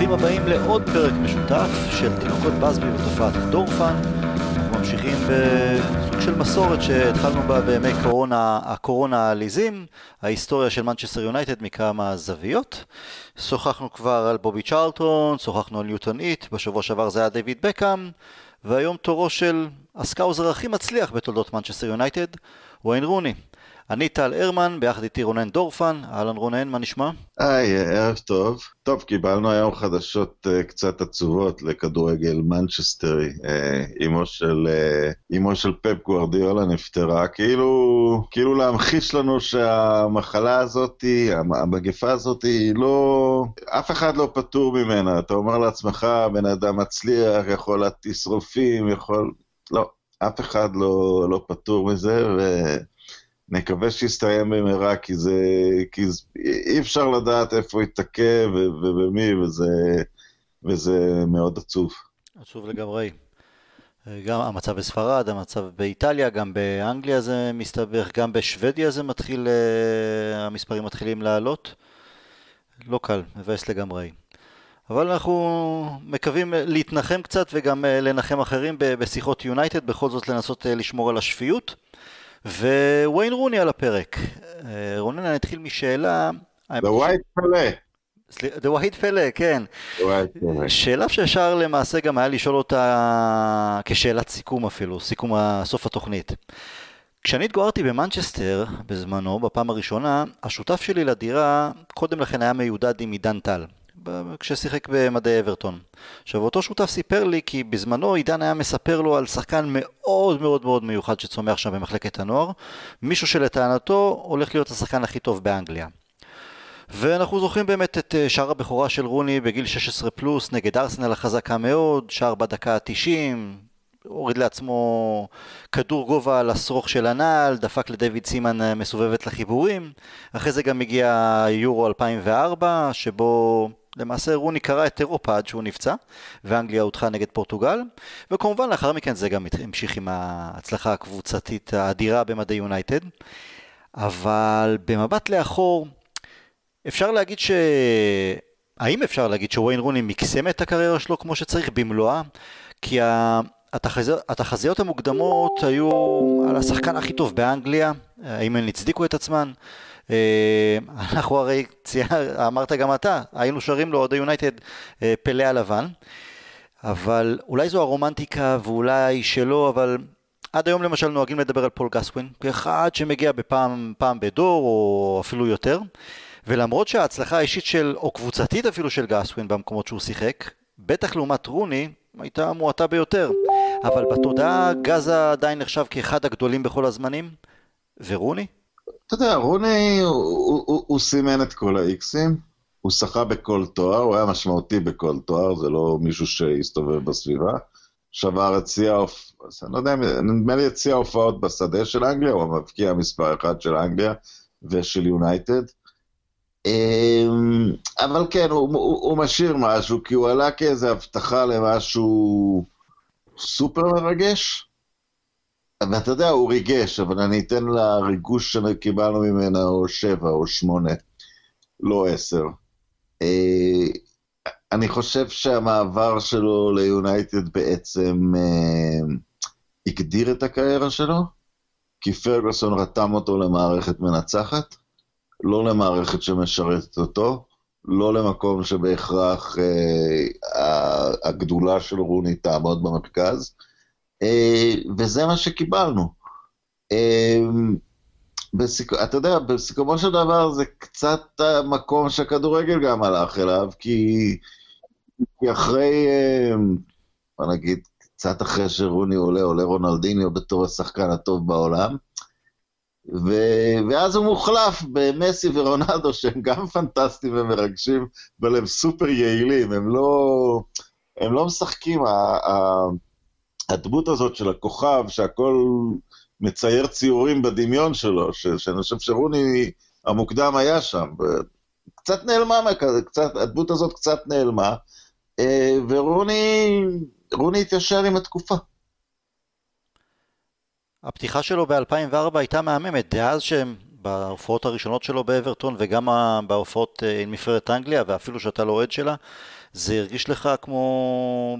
ברוכים הבאים לעוד פרק משותף של תינוקות באזבי ותופעת דורפן. אנחנו ממשיכים בסוג של מסורת שהתחלנו בה בימי קורונה, הקורונה העליזים, ההיסטוריה של מנצ'סטר יונייטד מכמה זוויות. שוחחנו כבר על בובי צ'רלטון, שוחחנו על ניוטון הית', בשבוע שעבר זה היה דיוויד בקהאם, והיום תורו של ה Scouser הכי מצליח בתולדות מנצ'סטר יונייטד, וויין רוני. אני טל הרמן, ביחד איתי רונן דורפן. אהלן רונן, מה נשמע? היי, ערב טוב. טוב, קיבלנו היום חדשות uh, קצת עצובות לכדורגל מנצ'סטרי. Uh, אמו של, uh, אמו של פפ גוורדיולה נפטרה, כאילו, כאילו להמחיש לנו שהמחלה הזאת, המגפה הזאת, היא לא... אף אחד לא פטור ממנה. אתה אומר לעצמך, בן אדם מצליח, יכול להטיס רופאים, יכול... לא, אף אחד לא, לא פטור מזה, ו... נקווה שיסתיים במהרה, כי זה... כי זה, אי אפשר לדעת איפה יתעכב ובמי, וזה, וזה מאוד עצוב. עצוב לגמרי. גם המצב בספרד, המצב באיטליה, גם באנגליה זה מסתבך, גם בשוודיה זה מתחיל, אה, המספרים מתחילים לעלות. לא קל, מבאס לגמרי. אבל אנחנו מקווים להתנחם קצת וגם אה, לנחם אחרים בשיחות יונייטד, בכל זאת לנסות אה, לשמור על השפיות. וויין רוני על הפרק. אה, רונן, אני אתחיל משאלה... The White Pele. The White Pele, כן. שאלה שאפשר למעשה גם היה לשאול אותה כשאלת סיכום אפילו, סיכום סוף התוכנית. כשאני התגוררתי במנצ'סטר בזמנו, בפעם הראשונה, השותף שלי לדירה קודם לכן היה מיודד עם עידן טל. כששיחק במדעי אברטון. עכשיו אותו שותף סיפר לי כי בזמנו עידן היה מספר לו על שחקן מאוד מאוד מאוד מיוחד שצומח שם במחלקת הנוער, מישהו שלטענתו הולך להיות השחקן הכי טוב באנגליה. ואנחנו זוכרים באמת את אה, שער הבכורה של רוני בגיל 16 פלוס נגד ארסנל החזקה מאוד, שער בדקה ה-90, הוריד לעצמו כדור גובה על השרוך של הנעל, דפק לדויד סימן אה, מסובבת לחיבורים. אחרי זה גם הגיע יורו 2004, שבו למעשה רוני קרא את אירופה עד שהוא נפצע, ואנגליה הודחה נגד פורטוגל, וכמובן לאחר מכן זה גם המשיך עם ההצלחה הקבוצתית האדירה במדי יונייטד. אבל במבט לאחור, אפשר להגיד ש... האם אפשר להגיד שוויין רוני מקסם את הקריירה שלו כמו שצריך במלואה? כי התחזיות, התחזיות המוקדמות היו על השחקן הכי טוב באנגליה, האם הן הצדיקו את עצמן? אה, אנחנו הרי, אמרת גם אתה, היינו שרים לו אוהדי יונייטד אה, פלא הלבן, אבל אולי זו הרומנטיקה ואולי שלא, אבל עד היום למשל נוהגים לדבר על פול גסווין, כאחד שמגיע בפעם פעם בדור או אפילו יותר, ולמרות שההצלחה האישית של, או קבוצתית אפילו של גסווין במקומות שהוא שיחק, בטח לעומת רוני, הייתה מועטה ביותר. אבל בתודעה גאזה עדיין נחשב כאחד הגדולים בכל הזמנים, ורוני? אתה יודע, רוני, הוא, הוא, הוא, הוא סימן את כל האיקסים, הוא שחה בכל תואר, הוא היה משמעותי בכל תואר, זה לא מישהו שהסתובב בסביבה. שבר את שיא ההופעות, אני לא יודע, נדמה לי את שיא ההופעות בשדה של אנגליה, הוא המבקיע מספר אחד של אנגליה ושל יונייטד. אמ, אבל כן, הוא, הוא, הוא משאיר משהו, כי הוא עלה כאיזה הבטחה למשהו סופר מרגש. ואתה יודע, הוא ריגש, אבל אני אתן לריגוש שקיבלנו ממנה או שבע או שמונה, לא עשר. אה, אני חושב שהמעבר שלו ליונייטד בעצם אה, הגדיר את הקריירה שלו, כי פרגוסון רתם אותו למערכת מנצחת, לא למערכת שמשרתת אותו, לא למקום שבהכרח אה, הגדולה של רוני תעמוד במרכז. אה, וזה מה שקיבלנו. אה, בסיכ... אתה יודע, בסיכומו של דבר זה קצת המקום שהכדורגל גם הלך אליו, כי, כי אחרי, אה, בוא נגיד, קצת אחרי שרוני עולה, עולה רונלדיניו בתור השחקן הטוב בעולם, ו... ואז הוא מוחלף במסי ורונלדו, שהם גם פנטסטיים ומרגשים, אבל הם סופר יעילים, הם לא, הם לא משחקים, הדמות הזאת של הכוכב, שהכל מצייר ציורים בדמיון שלו, ש, שאני חושב שרוני המוקדם היה שם, קצת נעלמה, קצת, הדמות הזאת קצת נעלמה, אה, ורוני רוני התיישר עם התקופה. הפתיחה שלו ב-2004 הייתה מהממת, דאז שהם בהופעות הראשונות שלו באברטון וגם בהופעות אה, עם מפרדת אנגליה ואפילו שאתה לא אוהד שלה, זה הרגיש לך כמו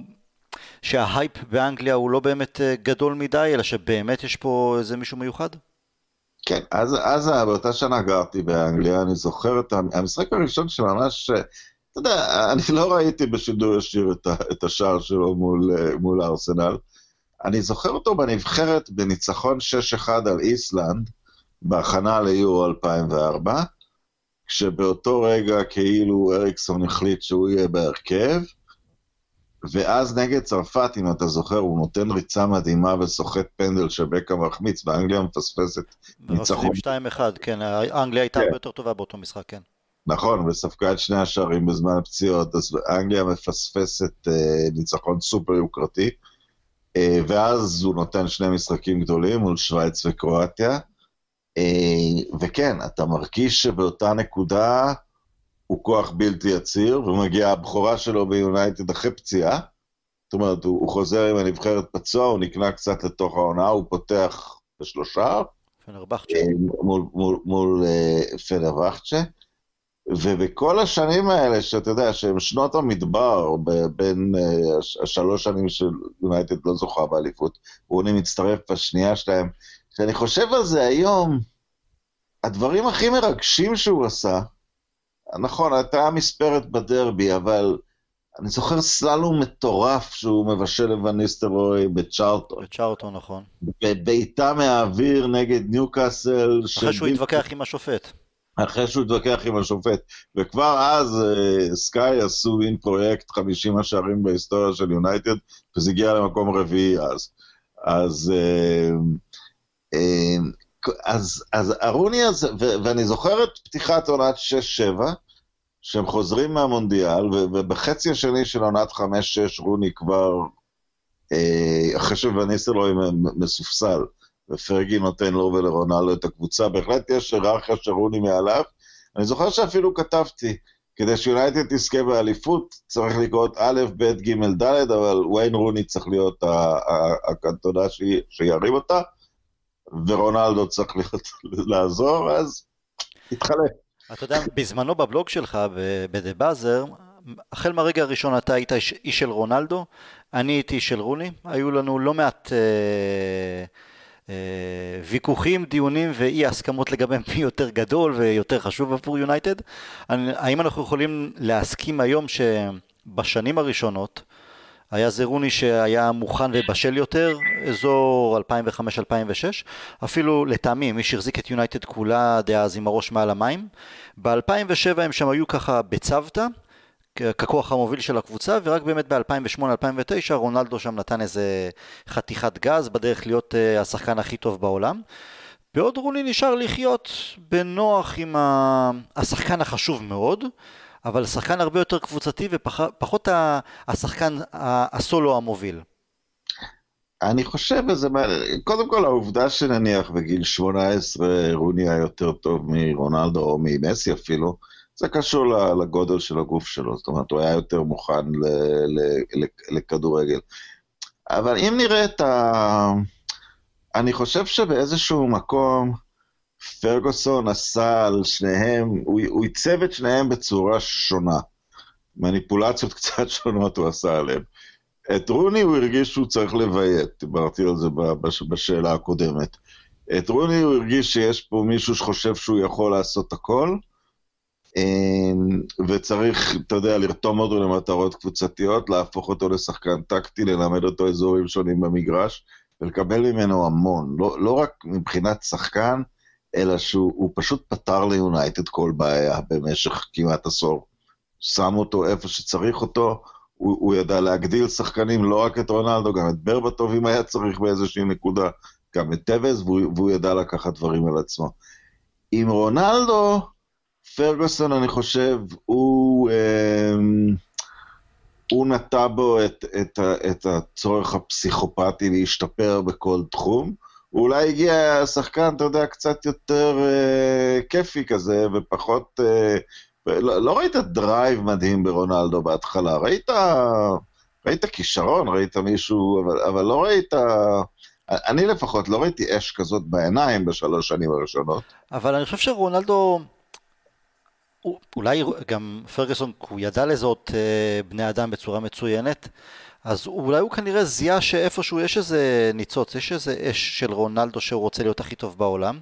שההייפ באנגליה הוא לא באמת אה, גדול מדי, אלא שבאמת יש פה איזה מישהו מיוחד? כן, אז, אז באותה שנה גרתי באנגליה, אני זוכר את המשחק הראשון שממש, אתה יודע, אני לא ראיתי בשידור ישיר את, את השער שלו מול, מול הארסנל. אני זוכר אותו בנבחרת בניצחון 6-1 על איסלנד, בהכנה ליורו 2004, כשבאותו רגע כאילו אריקסון החליט שהוא יהיה בהרכב, ואז נגד צרפת, אם אתה זוכר, הוא נותן ריצה מדהימה וסוחט פנדל שבקה מחמיץ, ואנגליה מפספסת ניצחון. 2-1, כן, אנגליה הייתה כן. הרבה יותר טובה באותו משחק, כן. נכון, וספגה את שני השערים בזמן הפציעות, אז אנגליה מפספסת אה, ניצחון סופר יוקרתי, אה, ואז הוא נותן שני משחקים גדולים מול שווייץ וקרואטיה, אה, וכן, אתה מרגיש שבאותה נקודה, הוא כוח בלתי יציר, ומגיעה הבכורה שלו ביונייטד אחרי פציעה. זאת אומרת, הוא, הוא חוזר עם הנבחרת פצוע, הוא נקנה קצת לתוך העונה, הוא פותח בשלושה. פנרבחצ'ה. מול, מול, מול uh, פנרבחצ'ה. ובכל השנים האלה, שאתה יודע, שהם שנות המדבר, בין uh, השלוש שנים שיונייטד לא זוכה באליפות, רוני מצטרף בשנייה שלהם, כשאני חושב על זה היום, הדברים הכי מרגשים שהוא עשה, נכון, הייתה מספרת בדרבי, אבל אני זוכר סללום מטורף שהוא מבשל לווניסטרוי בצ'ארטון. בצ'ארטון, נכון. בבעיטה מהאוויר נגד ניוקאסל. אחרי שהוא התווכח עם השופט. אחרי שהוא התווכח עם השופט. וכבר אז uh, סקאי עשו מין פרויקט 50 השערים בהיסטוריה של יונייטד, וזה הגיע למקום רביעי אז. אז... אז, אז ארוני הזה, ו, ואני זוכר את פתיחת עונת 6-7, שהם חוזרים מהמונדיאל, ו, ובחצי השני של עונת 5-6 רוני כבר, אה, אחרי שוואניסלוי מסופסל, ופרגי נותן לו ולרונלדו את הקבוצה, בהחלט יש היררכיה של רוני מעליו. אני זוכר שאפילו כתבתי, כדי שיונייטד תזכה באליפות, צריך לקרות א', ב', ג', ד', אבל ויין רוני צריך להיות הקנטונה שירים אותה. ורונלדו צריך להיות, לעזור, אז התחלק. אתה יודע, בזמנו בבלוג שלך, ב"דה באזר", החל מהרגע הראשון אתה היית איש, איש של רונלדו, אני הייתי איש של רוני, היו לנו לא מעט אה, אה, ויכוחים, דיונים ואי הסכמות לגבי מי יותר גדול ויותר חשוב עבור יונייטד. האם אנחנו יכולים להסכים היום שבשנים הראשונות, היה זה רוני שהיה מוכן ובשל יותר, אזור 2005-2006, אפילו לטעמי, מי שהחזיק את יונייטד כולה דאז עם הראש מעל המים. ב-2007 הם שם היו ככה בצוותא, ככוח המוביל של הקבוצה, ורק באמת ב-2008-2009 רונלדו שם נתן איזה חתיכת גז בדרך להיות uh, השחקן הכי טוב בעולם. בעוד רוני נשאר לחיות בנוח עם השחקן החשוב מאוד, אבל שחקן הרבה יותר קבוצתי ופחות השחקן הסולו המוביל. אני חושב, וזה, קודם כל העובדה שנניח בגיל 18 רוני היה יותר טוב מרונלדו או ממסי אפילו, זה קשור לגודל של הגוף שלו, זאת אומרת, הוא היה יותר מוכן לכדורגל. אבל אם נראה את ה... אני חושב שבאיזשהו מקום, פרגוסון עשה על שניהם, הוא, עיצב את שניהם בצורה שונה. מניפולציות קצת שונות הוא עשה עליהם. את רוני הוא הרגיש שהוא צריך לביית, דיברתי על זה בשאלה הקודמת. את רוני הוא הרגיש שיש פה מישהו שחושב שהוא יכול לעשות הכל, אמ, וצריך, אתה יודע, לרתום אותו למטרות קבוצתיות, להפוך אותו לשחקן טקטי, ללמד אותו אזורים שונים במגרש, ולקבל ממנו המון, לא, לא רק מבחינת שחקן, אלא שהוא פשוט פתר ליונייטד כל בעיה במשך כמעט עשור. שם אותו איפה שצריך אותו, הוא, הוא ידע להגדיל שחקנים, לא רק את רונלדו, גם את ברבטוב אם היה צריך באיזושהי נקודה, גם את טבז, והוא, והוא ידע לקחת דברים על עצמו. עם רונלדו, פרגוסון, אני חושב, הוא, אה, הוא נטע בו את, את, את הצורך הפסיכופתי להשתפר בכל תחום. אולי הגיע שחקן, אתה יודע, קצת יותר אה, כיפי כזה, ופחות... אה, לא, לא ראית drive מדהים ברונלדו בהתחלה, ראית, ראית כישרון, ראית מישהו, אבל, אבל לא ראית... אני לפחות לא ראיתי אש כזאת בעיניים בשלוש שנים הראשונות. אבל אני חושב שרונלדו... אולי גם פרגוסון, הוא ידע לזהות אה, בני אדם בצורה מצוינת, אז אולי הוא כנראה זיהה שאיפשהו יש איזה ניצוץ, יש איזה אש של רונלדו שהוא רוצה להיות הכי טוב בעולם,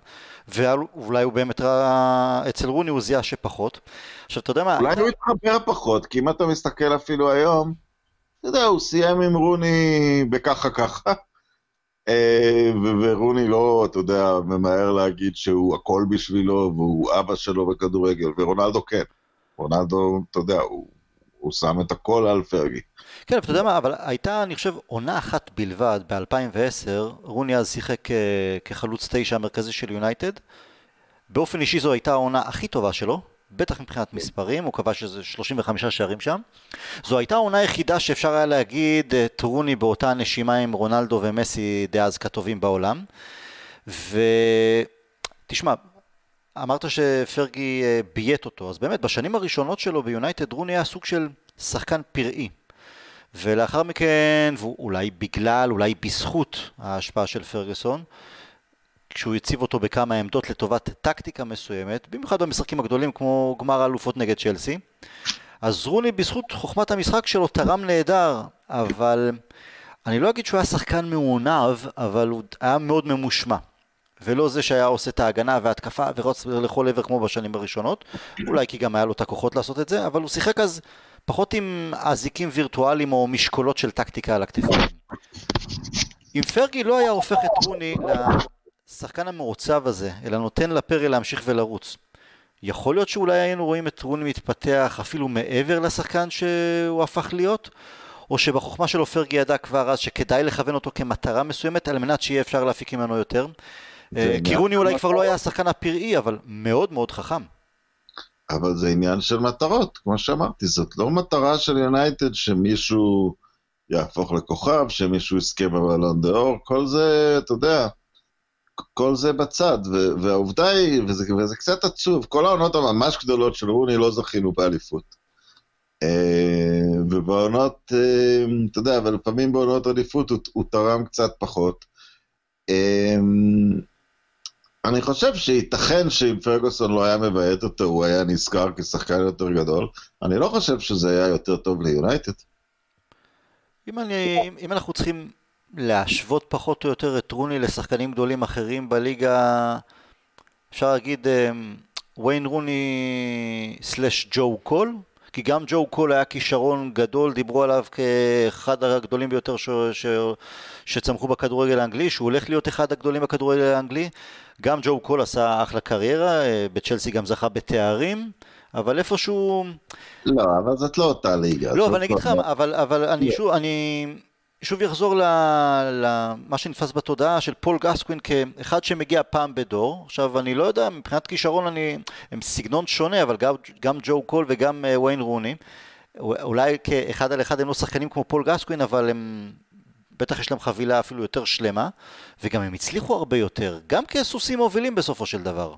ואולי הוא באמת ראה, אצל רוני הוא זיהה שפחות. עכשיו, אתה יודע מה... אולי הוא התחבר פחות, כי אם אתה מסתכל אפילו היום, אתה יודע, הוא סיים עם רוני בככה ככה. אה, ורוני לא, אתה יודע, ממהר להגיד שהוא הכל בשבילו, והוא אבא שלו בכדורגל, ורונלדו כן. רונלדו, אתה יודע, הוא, הוא שם את הכל על פרגי. כן, אתה יודע מה, אבל הייתה, אני חושב, עונה אחת בלבד, ב-2010, רוני אז שיחק אה, כחלוץ תשע המרכזי של יונייטד. באופן אישי זו הייתה העונה הכי טובה שלו, בטח מבחינת מספרים, הוא קבע שזה 35 שערים שם. זו הייתה העונה היחידה שאפשר היה להגיד את רוני באותה נשימה עם רונלדו ומסי דאז כטובים בעולם. ותשמע, אמרת שפרגי אה, ביית אותו, אז באמת בשנים הראשונות שלו ביונייטד רוני היה סוג של שחקן פראי. ולאחר מכן, ואולי בגלל, אולי בזכות ההשפעה של פרגוסון, כשהוא הציב אותו בכמה עמדות לטובת טקטיקה מסוימת, במיוחד במשחקים הגדולים כמו גמר האלופות נגד צ'לסי. אז רוני בזכות חוכמת המשחק שלו תרם נהדר, אבל אני לא אגיד שהוא היה שחקן מעונב, אבל הוא היה מאוד ממושמע. ולא זה שהיה עושה את ההגנה וההתקפה ורץ לכל עבר כמו בשנים הראשונות, אולי כי גם היה לו את הכוחות לעשות את זה, אבל הוא שיחק אז פחות עם אזיקים וירטואליים או משקולות של טקטיקה על הכתפיים. אם פרגי לא היה הופך את רוני השחקן המעוצב הזה, אלא נותן לפרי להמשיך ולרוץ. יכול להיות שאולי היינו רואים את רוני מתפתח אפילו מעבר לשחקן שהוא הפך להיות? או שבחוכמה שלו פרגי ידע כבר אז שכדאי לכוון אותו כמטרה מסוימת על מנת שיהיה אפשר להפיק ממנו יותר? אה, כי רוני אולי כבר לא היה השחקן הפראי, אבל מאוד מאוד חכם. אבל זה עניין של מטרות, כמו שאמרתי, זאת לא מטרה של יונייטד שמישהו יהפוך לכוכב, שמישהו יזכה בבלון דה אור, כל זה, אתה יודע, כל זה בצד, והעובדה היא, וזה, וזה קצת עצוב, כל העונות הממש גדולות של רוני לא זכינו באליפות. אה, ובעונות, אה, אתה יודע, אבל לפעמים בעונות אליפות הוא, הוא תרם קצת פחות. אה, אני חושב שייתכן שאם פרגוסון לא היה מביית אותו, הוא היה נזכר כשחקן יותר גדול. אני לא חושב שזה היה יותר טוב ליונייטד. אם, אני, אם אנחנו צריכים להשוות פחות או יותר את רוני לשחקנים גדולים אחרים בליגה, אפשר להגיד ויין רוני slash ג'ו קול, כי גם ג'ו קול היה כישרון גדול, דיברו עליו כאחד הגדולים ביותר ש... ש... שצמחו בכדורגל האנגלי, שהוא הולך להיות אחד הגדולים בכדורגל האנגלי. גם ג'ו קול עשה אחלה קריירה, אה, בצ'לסי גם זכה בתארים, אבל איפשהו... לא, אבל זאת לא אותה ליגה. לא, אבל אני אגיד לך, אבל, אבל אני שוב, אני... שוב יחזור למה שנתפס בתודעה של פול גסקוין כאחד שמגיע פעם בדור. עכשיו, אני לא יודע, מבחינת כישרון אני, הם סגנון שונה, אבל גם, גם ג'ו קול וגם אה, ויין רוני. אולי כאחד על אחד הם לא שחקנים כמו פול גסקווין, אבל הם, בטח יש להם חבילה אפילו יותר שלמה, וגם הם הצליחו הרבה יותר, גם כסוסים מובילים בסופו של דבר.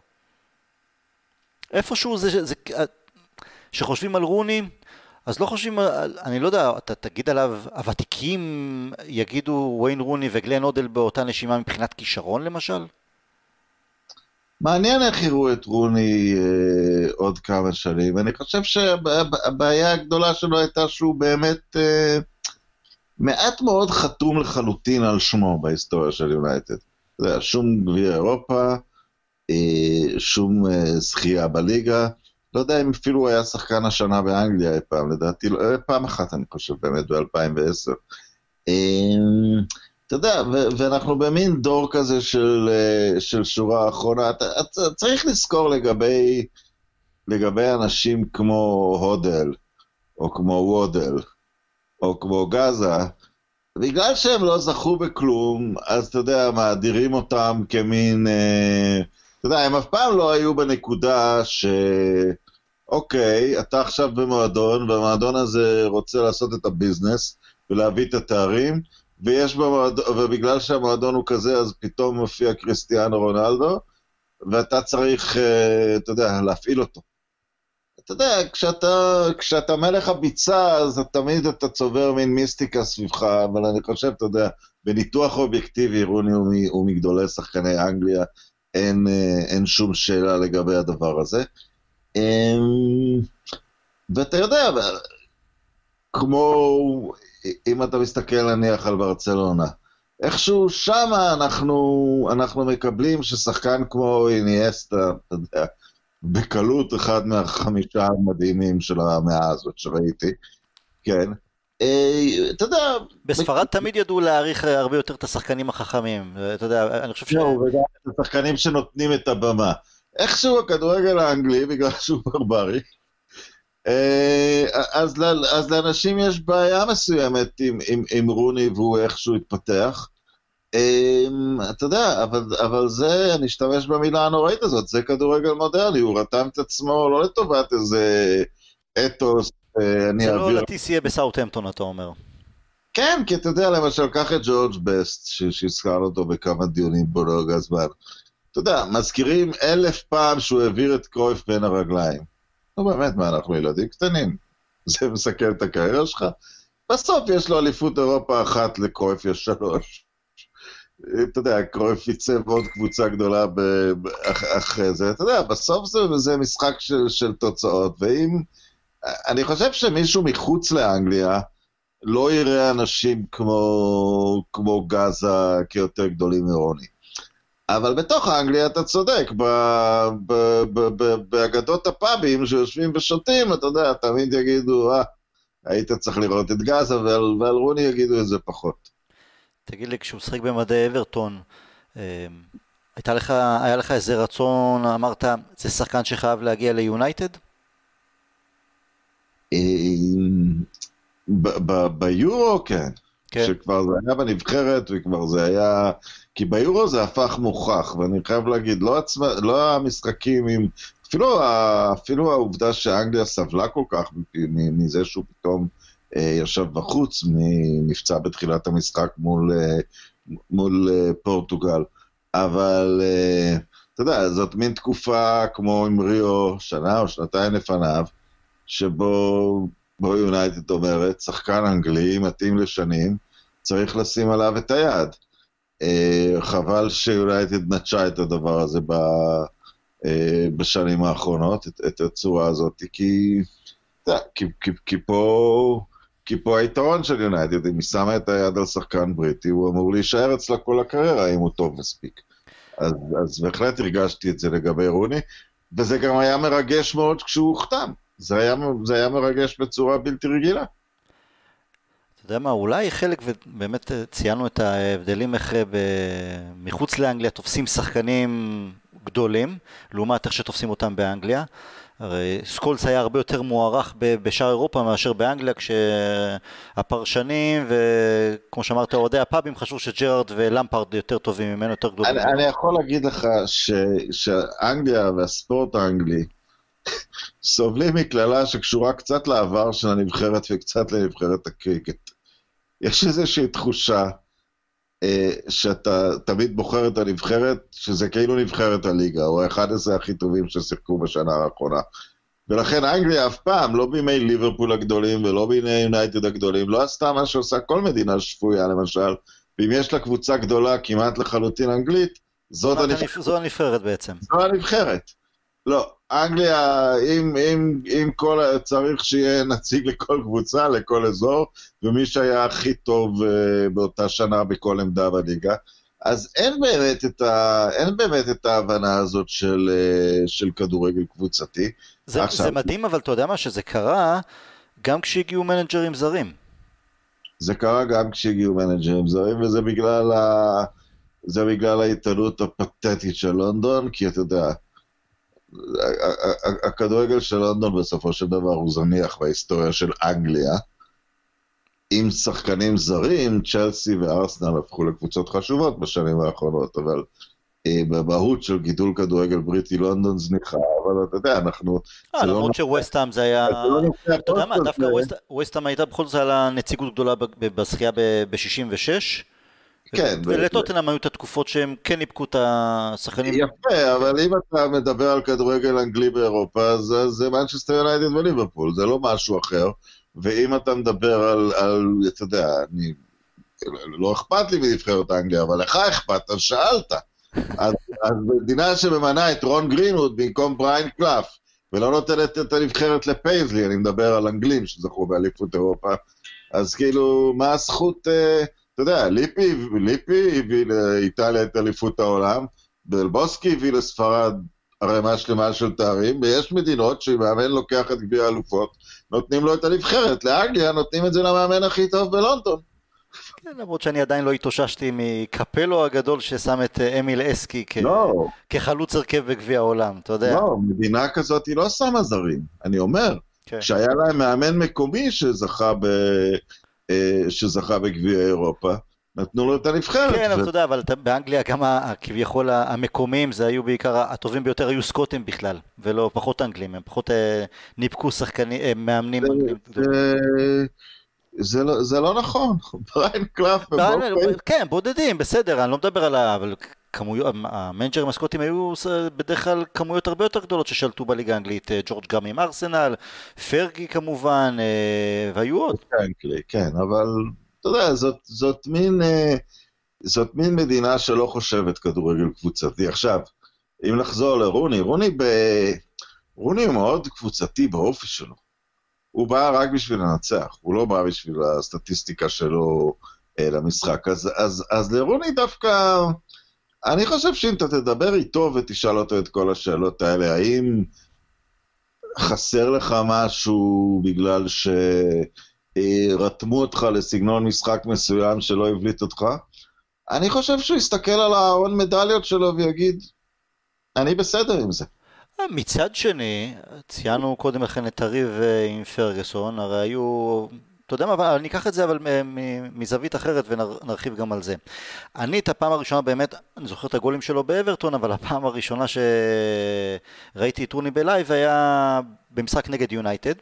איפשהו זה, זה, זה שחושבים על רוני, אז לא חושבים, אני לא יודע, אתה תגיד עליו, הוותיקים יגידו וויין רוני וגלן אודל באותה נשימה מבחינת כישרון למשל? מעניין איך יראו את רוני אה, עוד כמה שנים. אני חושב שהבעיה הגדולה שלו הייתה שהוא באמת אה, מעט מאוד חתום לחלוטין על שמו בהיסטוריה של יונייטד. שום גביע אירופה, אה, שום אה, זכייה בליגה. לא יודע אם אפילו היה שחקן השנה באנגליה אי פעם, לדעתי, לא, אה, פעם אחת אני חושב באמת, ב-2010. אמ, אתה יודע, ואנחנו במין דור כזה של, אה, של שורה אחרונה, אתה, אתה צריך לזכור לגבי, לגבי אנשים כמו הודל, או כמו וודל, או כמו גאזה, בגלל שהם לא זכו בכלום, אז אתה יודע, מאדירים אותם כמין... אה, אתה יודע, הם אף פעם לא היו בנקודה ש... אוקיי, אתה עכשיו במועדון, והמועדון הזה רוצה לעשות את הביזנס ולהביא את התארים, ויש במועדון, ובגלל שהמועדון הוא כזה, אז פתאום מופיע קריסטיאנו רונלדו, ואתה צריך, אה, אתה יודע, להפעיל אותו. אתה יודע, כשאתה, כשאתה מלך הביצה, אז תמיד אתה צובר מין מיסטיקה סביבך, אבל אני חושב, אתה יודע, בניתוח אובייקטיבי, רוני הוא מגדולי שחקני אנגליה, אין, אה, אין שום שאלה לגבי הדבר הזה. אמ, ואתה יודע, כמו אם אתה מסתכל נניח על ברצלונה, איכשהו שמה אנחנו, אנחנו מקבלים ששחקן כמו איניאסטה, אתה יודע, בקלות אחד מהחמישה המדהימים של המאה הזאת שראיתי, כן. אה, אתה יודע... בספרד תמיד ידעו להעריך הרבה יותר את השחקנים החכמים, אתה יודע, אני חושב ש... לא, וגם את השחקנים שנותנים את הבמה. איכשהו הכדורגל האנגלי, בגלל שהוא ברברי, אה, אז, אז לאנשים יש בעיה מסוימת עם, עם, עם רוני והוא איכשהו התפתח. אתה יודע, אבל, אבל זה, אני אשתמש במילה הנוראית הזאת, זה כדורגל מודרני, הוא רתם את עצמו לא לטובת איזה אתוס, אה, אני אעביר... זה לא לטיס יהיה בסאוטהמפטון, אתה אומר. כן, כי אתה יודע, למשל, קח את ג'ורג' בסט, שהזכרנו אותו בכמה דיונים בו לאורך הזמן. אתה יודע, מזכירים אלף פעם שהוא העביר את קרויף בין הרגליים. נו באמת, מה, אנחנו ילדים קטנים? זה מסכן את הקריירה שלך? בסוף יש לו אליפות אירופה אחת לקרויף יש שלוש. אתה יודע, קרויף ייצב עוד קבוצה גדולה אחרי זה, אתה יודע, בסוף זה, זה משחק של, של תוצאות, ואם... אני חושב שמישהו מחוץ לאנגליה לא יראה אנשים כמו, כמו גאזה כיותר גדולים מרוני. אבל בתוך אנגליה אתה צודק, באגדות הפאבים שיושבים ושותים, אתה יודע, תמיד יגידו, אה, היית צריך לראות את גאזה, ועל, ועל רוני יגידו את זה פחות. תגיד לי, כשהוא משחק במדעי אברטון, אמ, הייתה לך, היה לך איזה רצון, אמרת, זה שחקן שחייב להגיע ליונייטד? ביורו כן. כן. שכבר זה היה בנבחרת וכבר זה היה... כי ביורו זה הפך מוכח, ואני חייב להגיד, לא, עצמה, לא המשחקים עם... אפילו, אפילו העובדה שאנגליה סבלה כל כך מזה שהוא פתאום אה, ישב בחוץ, נפצע בתחילת המשחק מול, אה, מול אה, פורטוגל. אבל אתה יודע, זאת מין תקופה כמו עם ריו, שנה או שנתיים לפניו, שבו בו יונייטד אומרת, שחקן אנגלי מתאים לשנים, צריך לשים עליו את היד. חבל שיונייטד נטשה את הדבר הזה ב, בשנים האחרונות, את, את הצורה הזאת, כי, כי, כי, כי פה כי פה היתרון של יונייטד, אם היא שמה את היד על שחקן בריטי, הוא אמור להישאר אצלה כל הקריירה, אם הוא טוב מספיק. אז, אז בהחלט הרגשתי את זה לגבי רוני, וזה גם היה מרגש מאוד כשהוא הוחתם. זה היה, זה היה מרגש בצורה בלתי רגילה. אתה יודע מה, אולי חלק, ובאמת ציינו את ההבדלים איך מחוץ לאנגליה תופסים שחקנים גדולים, לעומת איך שתופסים אותם באנגליה. הרי סקולס היה הרבה יותר מוערך בשאר אירופה מאשר באנגליה, כשהפרשנים וכמו שאמרת, אוהדי הפאבים חשבו שג'רארד ולמפארד יותר טובים ממנו, יותר גדולים. אני, אני יכול להגיד לך ש, שאנגליה והספורט האנגלי סובלים מקללה שקשורה קצת לעבר של הנבחרת וקצת לנבחרת הקריקט. יש איזושהי תחושה אה, שאתה תמיד בוחר את הנבחרת, שזה כאילו נבחרת הליגה, או האחד הזה הכי טובים ששיחקו בשנה האחרונה. ולכן אנגליה אף פעם, לא בימי ליברפול הגדולים ולא בימי יונייטד הגדולים, לא עשתה מה שעושה כל מדינה שפויה למשל, ואם יש לה קבוצה גדולה כמעט לחלוטין אנגלית, זאת הנבחרת. זו הנבחרת בעצם. זו הנבחרת. לא, אנגליה, אם, אם, אם כל, צריך שיהיה נציג לכל קבוצה, לכל אזור, ומי שהיה הכי טוב uh, באותה שנה בכל עמדה בליגה, אז אין באמת את, ה, אין באמת את ההבנה הזאת של, uh, של כדורגל קבוצתי. זה, עכשיו, זה מדהים, אבל אתה יודע מה, שזה קרה גם כשהגיעו מנג'רים זרים. זה קרה גם כשהגיעו מנג'רים זרים, וזה בגלל, ה, זה בגלל העיתונות הפתטית של לונדון, כי אתה יודע, הכדורגל של לונדון בסופו של דבר הוא זניח בהיסטוריה של אנגליה. עם שחקנים זרים, צ'לסי וארסנל הפכו לקבוצות חשובות בשנים האחרונות, אבל אה, במהות של גידול כדורגל בריטי לונדון זניחה, אבל אתה יודע, אנחנו... אה, לא למרות שווסטהאם זה היה... לא אתה יודע מה, דווקא ווסטהאם הייתה בכל זאת על הנציגות גדולה בזכייה ב-66. כן. ולטוטנאם היו את התקופות שהם כן ניפקו את השחקנים. יפה, אבל אם אתה מדבר על כדורגל אנגלי באירופה, אז זה מנצ'סטר יונייטד וליברפול, זה לא משהו אחר. ואם אתה מדבר על, על אתה יודע, אני, לא אכפת לי מנבחרת אנגליה, אבל לך אכפת, אז שאלת. אז, אז מדינה שממנה את רון גרינווד במקום בריין קלף, ולא נותנת את הנבחרת לפייזלי, אני מדבר על אנגלים שזכו באליפות אירופה, אז כאילו, מה הזכות, אה, אתה יודע, ליפי, ליפי הביא לאיטליה את אליפות העולם, בלבוסקי הביא לספרד ערימה שלמה של תארים, ויש מדינות שאם מאמן לוקח את גביע האלופות, נותנים לו את הנבחרת. לאנגליה נותנים את זה למאמן הכי טוב בלונדון. כן, למרות שאני עדיין לא התאוששתי מקפלו הגדול ששם את אה, אמיל אסקי כ... לא. כחלוץ הרכב בגביע העולם, אתה יודע. לא, מדינה כזאת היא לא שמה זרים, אני אומר. כן. שהיה להם מאמן מקומי שזכה, ב... אה, שזכה בגביע אירופה, נתנו לו את הנבחרת. כן, אבל אתה יודע, אבל באנגליה גם כביכול המקומיים זה היו בעיקר, הטובים ביותר היו סקוטים בכלל, ולא פחות אנגלים, הם פחות אה, ניפקו שחקנים, מאמנים אנגלים. זה לא, זה לא נכון, בריין קלאף כן, בודדים, בסדר, אני לא מדבר על ה... אבל כמויות, המנג'רים הסקוטים היו בדרך כלל כמויות הרבה יותר גדולות ששלטו בליגה האנגלית, אה, ג'ורג' גם עם ארסנל, פרגי כמובן, אה, והיו עוד. כן, אבל אתה יודע, זאת, זאת מין... אה, זאת מין מדינה שלא חושבת כדורגל קבוצתי. עכשיו, אם נחזור לרוני, רוני ב... רוני הוא מאוד קבוצתי באופי שלו. הוא בא רק בשביל לנצח, הוא לא בא בשביל הסטטיסטיקה שלו אה, למשחק. אז, אז, אז לרוני דווקא, אני חושב שאם אתה תדבר איתו ותשאל אותו את כל השאלות האלה, האם חסר לך משהו בגלל שרתמו אותך לסגנון משחק מסוים שלא הבליט אותך? אני חושב שהוא יסתכל על ההון מדליות שלו ויגיד, אני בסדר עם זה. מצד שני, ציינו קודם לכן את הריב עם פרגוסון, הרי היו... אתה יודע מה, אני אקח את זה אבל מזווית אחרת ונרחיב גם על זה. אני את הפעם הראשונה באמת, אני זוכר את הגולים שלו באברטון, אבל הפעם הראשונה שראיתי את רוני ב live היה במשחק נגד יונייטד.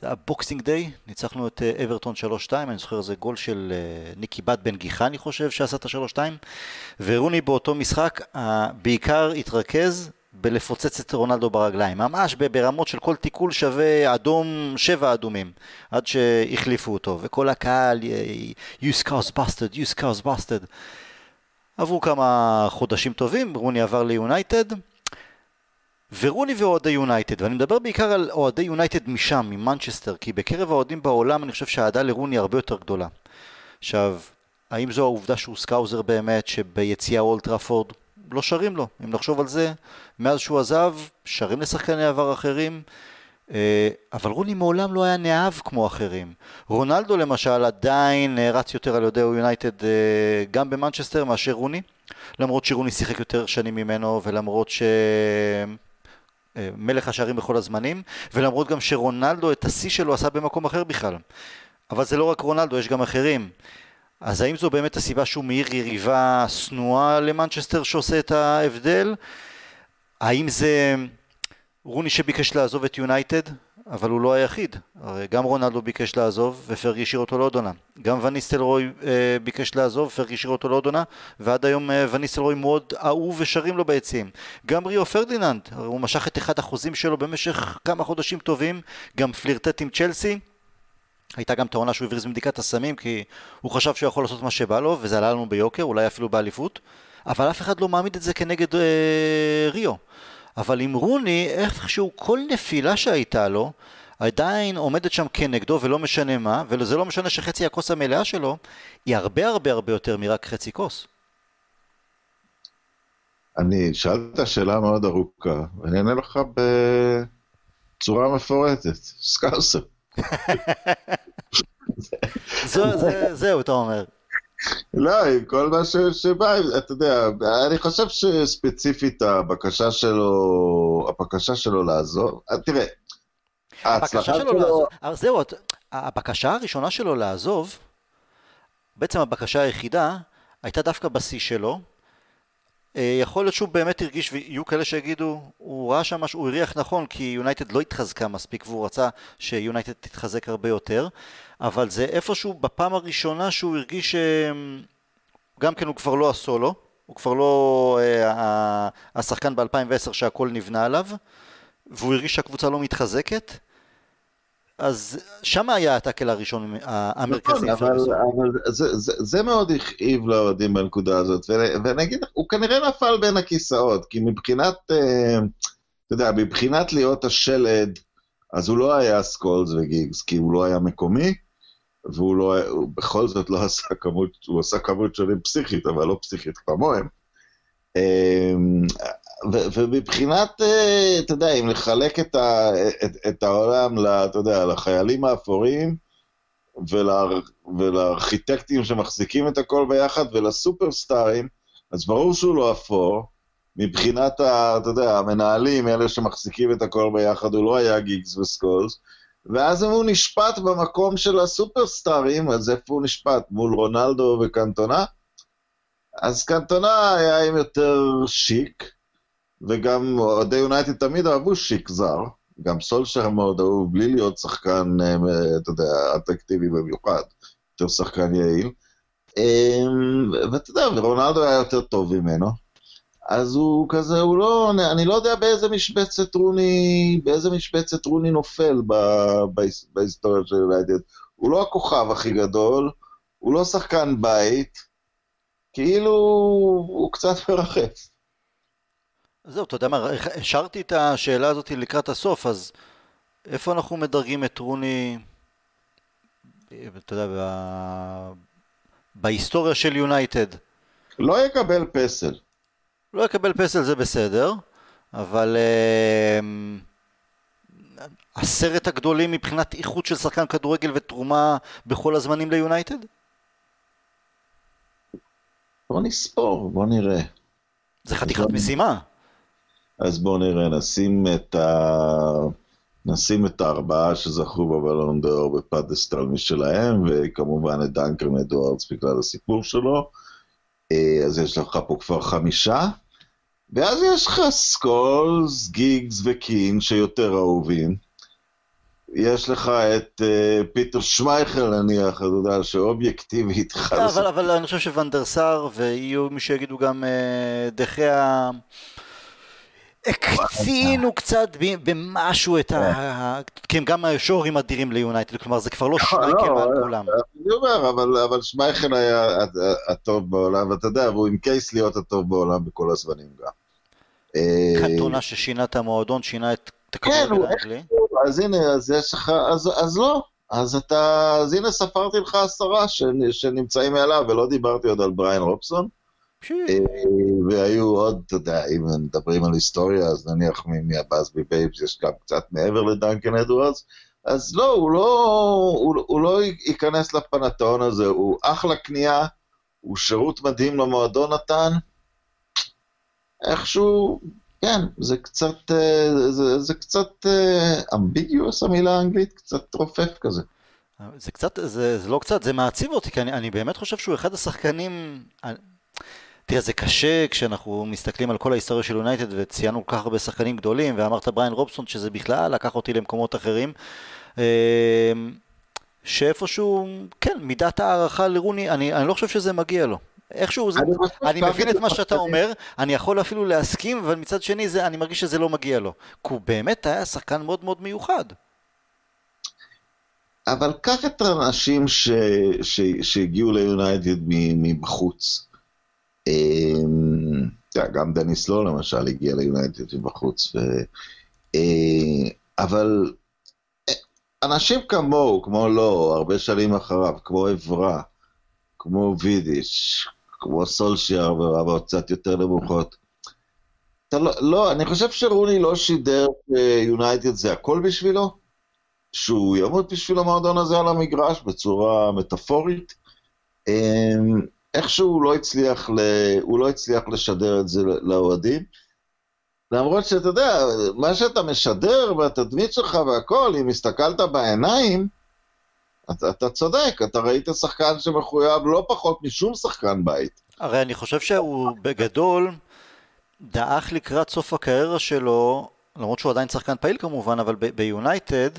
זה היה Boxing Day, ניצחנו את אה, אברטון 3-2, אני זוכר איזה גול של אה, ניקי באט בנגיחה אני חושב שעשה את ה-3-2 ורוני באותו משחק בעיקר התרכז בלפוצץ את רונלדו ברגליים, ממש ברמות של כל תיקול שווה אדום, שבע אדומים, עד שהחליפו אותו, וכל הקהל, you Scouse bastard, you Scouse bastard. עברו כמה חודשים טובים, רוני עבר ליונייטד, ורוני ואוהדי יונייטד, ואני מדבר בעיקר על אוהדי יונייטד משם, ממנצ'סטר, כי בקרב האוהדים בעולם אני חושב שהאהדה לרוני הרבה יותר גדולה. עכשיו, האם זו העובדה שהוא Scouser באמת, שביציעי אולד טראפורד לא שרים לו, אם נחשוב על זה, מאז שהוא עזב, שרים לשחקני עבר אחרים, אה, אבל רוני מעולם לא היה נאהב כמו אחרים. רונלדו למשל עדיין רץ יותר על ידי יונייטד אה, גם במנצ'סטר מאשר רוני, למרות שרוני שיחק יותר שנים ממנו ולמרות ש... אה, מלך השערים בכל הזמנים, ולמרות גם שרונלדו את השיא שלו עשה במקום אחר בכלל. אבל זה לא רק רונלדו, יש גם אחרים. אז האם זו באמת הסיבה שהוא מעיר יריבה שנואה למנצ'סטר שעושה את ההבדל? האם זה רוני שביקש לעזוב את יונייטד? אבל הוא לא היחיד, הרי גם רונלדו ביקש לעזוב ופרגי השאיר אותו לעוד עונה. גם וניסטלרוי אה, ביקש לעזוב, ופרגי השאיר אותו לעוד עונה, ועד היום אה, וניסטלרוי מאוד אהוב ושרים לו ביציעים. גם ריו פרדיננד, הרי הוא משך את אחד החוזים שלו במשך כמה חודשים טובים, גם פלירטט עם צ'לסי, הייתה גם את העונה שהוא הבריז מבדיקת הסמים כי הוא חשב שהוא יכול לעשות מה שבא לו וזה עלה לנו ביוקר, אולי אפילו באליפות. אבל אף אחד לא מעמיד את זה כנגד אה, ריו. אבל עם רוני, איכשהו כל נפילה שהייתה לו עדיין עומדת שם כנגדו ולא משנה מה וזה לא משנה שחצי הכוס המלאה שלו היא הרבה הרבה הרבה יותר מרק חצי כוס. אני שאלת שאלה מאוד ארוכה ואני אענה לך בצורה מפורטת, סקאוסר זהו, אתה אומר. לא, עם כל מה שבא, אתה יודע, אני חושב שספציפית הבקשה שלו, הבקשה שלו לעזוב, אה, תראה, ההצלחה שלו... זהו, הבקשה הראשונה שלו לעזוב, בעצם הבקשה היחידה, הייתה דווקא בשיא שלו, אה, יכול להיות שהוא באמת הרגיש, ויהיו כאלה שיגידו, הוא ראה שם משהו, הוא הריח נכון, כי יונייטד לא התחזקה מספיק, והוא רצה שיונייטד תתחזק הרבה יותר, אבל זה איפשהו בפעם הראשונה שהוא הרגיש שגם כן הוא כבר לא הסולו, הוא כבר לא אה, השחקן ב-2010 שהכל נבנה עליו, והוא הרגיש שהקבוצה לא מתחזקת, אז שם היה הטאקל הראשון המרכזי. נכון, אבל, אבל זה, זה, זה מאוד הכאיב לאוהדים בנקודה הזאת, ואני אגיד, הוא כנראה נפל בין הכיסאות, כי מבחינת, אה, אתה יודע, מבחינת להיות השלד, אז הוא לא היה סקולס וגיגס, כי הוא לא היה מקומי, והוא לא, בכל זאת לא עשה כמות, הוא עשה כמות שונים פסיכית, אבל לא פסיכית כמוהם. אמ, ומבחינת, אה, אתה יודע, אם לחלק את, ה, את, את העולם, אתה יודע, לחיילים האפורים ולה, ולארכיטקטים שמחזיקים את הכל ביחד ולסופרסטארים, אז ברור שהוא לא אפור. מבחינת, ה, אתה יודע, המנהלים, אלה שמחזיקים את הכל ביחד, הוא לא היה גיגס וסקולס. ואז אם הוא נשפט במקום של הסופרסטארים, אז איפה הוא נשפט? מול רונלדו וקנטונה? אז קנטונה היה עם יותר שיק, וגם אוהדי יונייטד תמיד אהבו שיק זר, גם סולשר מאוד אהוב, בלי להיות שחקן, אה, אתה יודע, אטרקטיבי במיוחד, יותר שחקן יעיל. אמ, ואתה יודע, ורונלדו היה יותר טוב ממנו. אז הוא כזה, הוא לא, אני לא יודע באיזה משבצת רוני, באיזה משבצת רוני נופל ב, ב, בהיסטוריה של יונייטד. הוא לא הכוכב הכי גדול, הוא לא שחקן בית, כאילו הוא קצת מרחף. זהו, אתה יודע מה, השארתי את השאלה הזאת לקראת הסוף, אז איפה אנחנו מדרגים את רוני, אתה יודע, ב... בהיסטוריה של יונייטד? לא יקבל פסל. לא יקבל פסל זה בסדר, אבל uh, עשרת הגדולים מבחינת איכות של שחקן כדורגל ותרומה בכל הזמנים ליונייטד? בוא נספור, בוא נראה. זה חתיכת משימה. אז בואו נראה, נשים את, ה... נשים את הארבעה שזכו בבלון ד'אור ב pedestal משלהם, וכמובן את דנקן אדוארדס בגלל הסיפור שלו. אה, אז יש לך פה כבר חמישה, ואז יש לך סקולס, גיגס וקין שיותר אהובים. יש לך את אה, פיטר שמייכל נניח, אתה יודע, שאובייקטיבית... לא, אבל, אבל אני חושב שואן דר סאר, ויהיו מי שיגידו גם אה, דה חאה... הקצינו קצת במשהו את ה... כן, כי הם גם השוערים אדירים ליונייטד, כלומר זה כבר לא, שמייקל לא, מעל כולם. אני אומר, אבל שמייכל היה הטוב בעולם, ואתה יודע, והוא עם קייס להיות הטוב בעולם בכל הזמנים גם. קנטונה ששינה את המועדון, שינה את כן, האנגלי. אז הנה, אז יש לך, אז לא. אז אתה, אז הנה ספרתי לך עשרה שנמצאים מעליו, ולא דיברתי עוד על בריין רובסון. אה, והיו עוד, אתה יודע, אם מדברים על היסטוריה, אז נניח מהבאזבי בייבס יש גם קצת מעבר לדנקן אדוארדס, אז לא, הוא לא, הוא, הוא לא ייכנס לפנתאון הזה, הוא אחלה קנייה, הוא שירות מדהים למועדון נתן, איכשהו, כן, זה קצת, אה, זה, זה קצת ambiguous אה, המילה האנגלית, קצת רופף כזה. זה קצת, זה, זה לא קצת, זה מעציב אותי, כי אני, אני באמת חושב שהוא אחד השחקנים, תראה, זה קשה כשאנחנו מסתכלים על כל ההיסטוריה של יונייטד וציינו כל כך הרבה שחקנים גדולים, ואמרת בריין רובסון שזה בכלל לקח אותי למקומות אחרים. אמ, שאיפשהו, כן, מידת הערכה לרוני, אני, אני לא חושב שזה מגיע לו. איכשהו, זה, אני מבין את מה שאתה אומר, אני יכול אפילו להסכים, אבל מצד שני זה, אני מרגיש שזה לא מגיע לו. כי הוא באמת היה שחקן מאוד מאוד מיוחד. אבל קח את האנשים שהגיעו ליונייטד מבחוץ. אמ, גם דניס לא למשל הגיע ליונייטד מבחוץ, אה, אבל אה, אנשים כמוהו, כמו לא, הרבה שנים אחריו, כמו עברה, כמו וידיש, כמו סולשיאר ברמות קצת יותר נמוכות. לא, לא, אני חושב שרוני לא שידר שיונייטד זה הכל בשבילו, שהוא ימות בשביל המועדון הזה על המגרש בצורה מטאפורית. אמ, איכשהו לא הצליח, ל... הוא לא הצליח לשדר את זה לאוהדים. למרות שאתה יודע, מה שאתה משדר והתדמית שלך והכל, אם הסתכלת בעיניים, אתה, אתה צודק, אתה ראית שחקן שמחויב לא פחות משום שחקן בית. הרי אני חושב שהוא בגדול דעך לקראת סוף הקריירה שלו, למרות שהוא עדיין שחקן פעיל כמובן, אבל ביונייטד,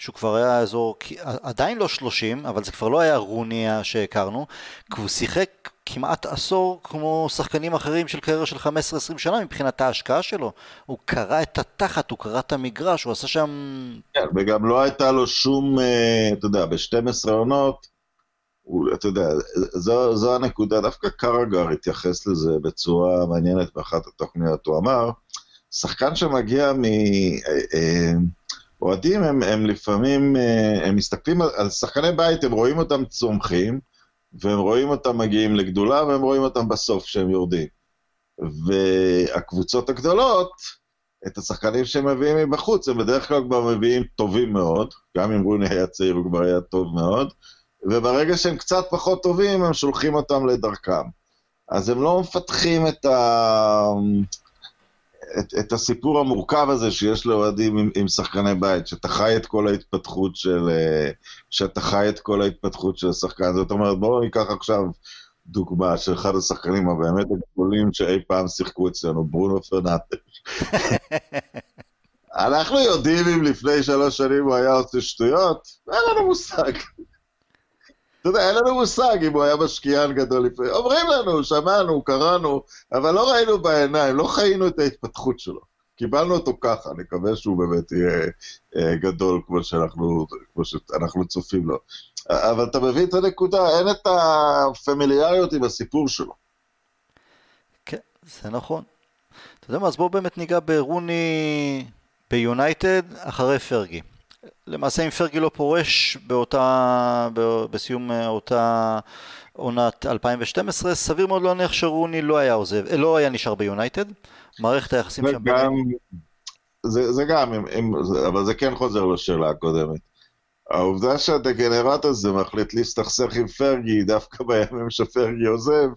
שהוא כבר היה אזור, עדיין לא 30, אבל זה כבר לא היה רוני שהכרנו, כי הוא שיחק כמעט עשור כמו שחקנים אחרים של קריירה של 15-20 שנה מבחינת ההשקעה שלו. הוא קרא את התחת, הוא קרא את המגרש, הוא עשה שם... כן, וגם לא הייתה לו שום, אה, אתה יודע, ב-12 עונות, אתה יודע, זו, זו הנקודה, דווקא קרגר התייחס לזה בצורה מעניינת באחת התוכניות, הוא אמר, שחקן שמגיע מ... אוהדים הם, הם לפעמים, הם מסתכלים על שחקני בית, הם רואים אותם צומחים, והם רואים אותם מגיעים לגדולה, והם רואים אותם בסוף כשהם יורדים. והקבוצות הגדולות, את השחקנים שהם מביאים מבחוץ, הם בדרך כלל כבר מביאים טובים מאוד, גם אם רוני היה צעיר הוא כבר היה טוב מאוד, וברגע שהם קצת פחות טובים, הם שולחים אותם לדרכם. אז הם לא מפתחים את, ה... את, את הסיפור המורכב הזה שיש לאוהדים עם, עם שחקני בית, שאתה חי את כל ההתפתחות של... שאתה חי את כל ההתפתחות של השחקן. זאת אומרת, בואו ניקח עכשיו דוגמה של אחד השחקנים הבאמת הגדולים שאי פעם שיחקו אצלנו, ברונו פרנטש. אנחנו יודעים אם לפני שלוש שנים הוא היה עושה שטויות? אין לנו מושג. אתה יודע, אין לנו מושג אם הוא היה משקיען גדול לפני. אומרים לנו, שמענו, קראנו, אבל לא ראינו בעיניים, לא חיינו את ההתפתחות שלו. קיבלנו אותו ככה, נקווה שהוא באמת יהיה אה, גדול כמו שאנחנו, כמו שאנחנו צופים לו. אבל אתה מבין את הנקודה, אין את הפמיליאריות עם הסיפור שלו. כן, זה נכון. אתה יודע מה, אז בואו באמת ניגע ברוני ביונייטד אחרי פרגי. למעשה אם פרגי לא פורש באותה, בסיום אותה עונת 2012, סביר מאוד להניח שרוני לא היה עוזב, לא היה נשאר ביונייטד. מערכת היחסים שם... גם, זה, זה גם, אם, אם, אבל זה כן חוזר לשאלה הקודמת. העובדה שהדגנרט הזה מחליט להסתכסך עם פרגי דווקא בימים שפרגי עוזב,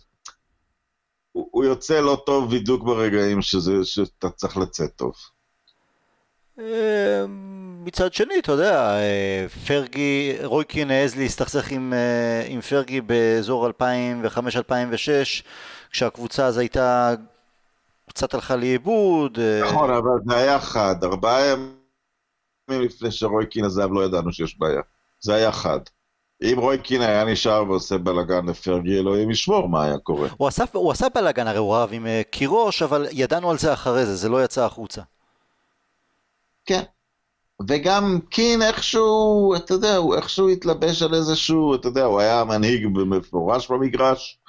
הוא, הוא יוצא לא טוב בדיוק ברגעים שזה, שאתה צריך לצאת טוב. אה, מצד שני, אתה יודע, אה, פרגי, רויקין העז להסתכסך עם, אה, עם פרגי באזור 2005-2006, כשהקבוצה אז הייתה, קצת הלכה לאיבוד. נכון, אבל זה היה חד, ארבעה ימים לפני שרויקין עזב לא ידענו שיש בעיה. זה היה חד. אם רויקין היה נשאר ועושה בלאגן לפרגי, אלוהים ישמור מה היה קורה. הוא עשה, הוא עשה בלאגן, הרי הוא רב עם קירוש, אבל ידענו על זה אחרי זה, זה לא יצא החוצה. כן. וגם קין איכשהו, אתה יודע, הוא איכשהו התלבש על איזשהו, אתה יודע, הוא היה מנהיג מפורש במגרש,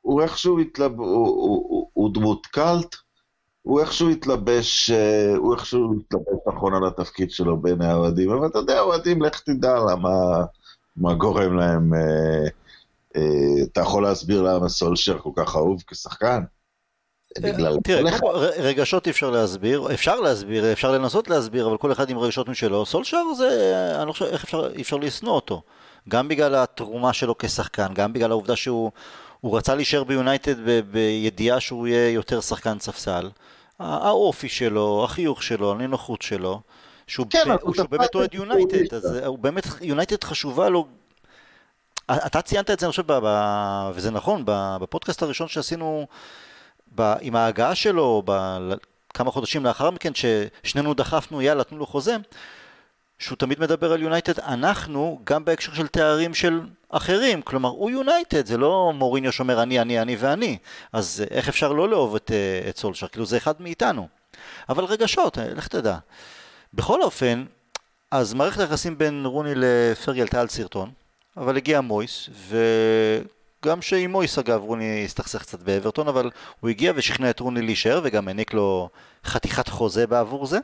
הוא איכשהו התלבש, הוא, הוא, הוא, הוא דמות קאלט, הוא איכשהו התלבש, אה, הוא איכשהו התלבש נכון על התפקיד שלו בין האוהדים, אבל אתה יודע, האוהדים, לך תדע למה, מה גורם להם, אה, אה, אתה יכול להסביר למה סולשר כל כך אהוב כשחקן? בגלל... תראה, רגשות אי אפשר להסביר, אפשר להסביר, אפשר לנסות להסביר, אבל כל אחד עם רגשות משלו. סולשר זה, אני לא חושב, איך אפשר, אפשר לשנוא אותו. גם בגלל התרומה שלו כשחקן, גם בגלל העובדה שהוא רצה להישאר ביונייטד בידיעה שהוא יהיה יותר שחקן ספסל. האופי שלו, החיוך שלו, הנינוחות שלו, שהוא, כן, ב, הוא שהוא באמת אוהד יונייטד, אז הוא באמת, יונייטד חשובה לו. אתה ציינת את זה, אני חושב, וזה נכון, בפודקאסט הראשון שעשינו ב, עם ההגעה שלו, ב, כמה חודשים לאחר מכן, ששנינו דחפנו, יאללה, תנו לו חוזה, שהוא תמיד מדבר על יונייטד, אנחנו, גם בהקשר של תארים של אחרים, כלומר, הוא יונייטד, זה לא מוריניו שאומר אני, אני, אני ואני, אז איך אפשר לא לאהוב את, את סולשר? כאילו, זה אחד מאיתנו. אבל רגשות, לך תדע. בכל אופן, אז מערכת היחסים בין רוני לפרגי עלתה על סרטון, אבל הגיע מויס, ו... גם שעם מויס אגב רוני הסתכסך קצת באברטון, אבל הוא הגיע ושכנע את רוני להישאר וגם העניק לו חתיכת חוזה בעבור זה.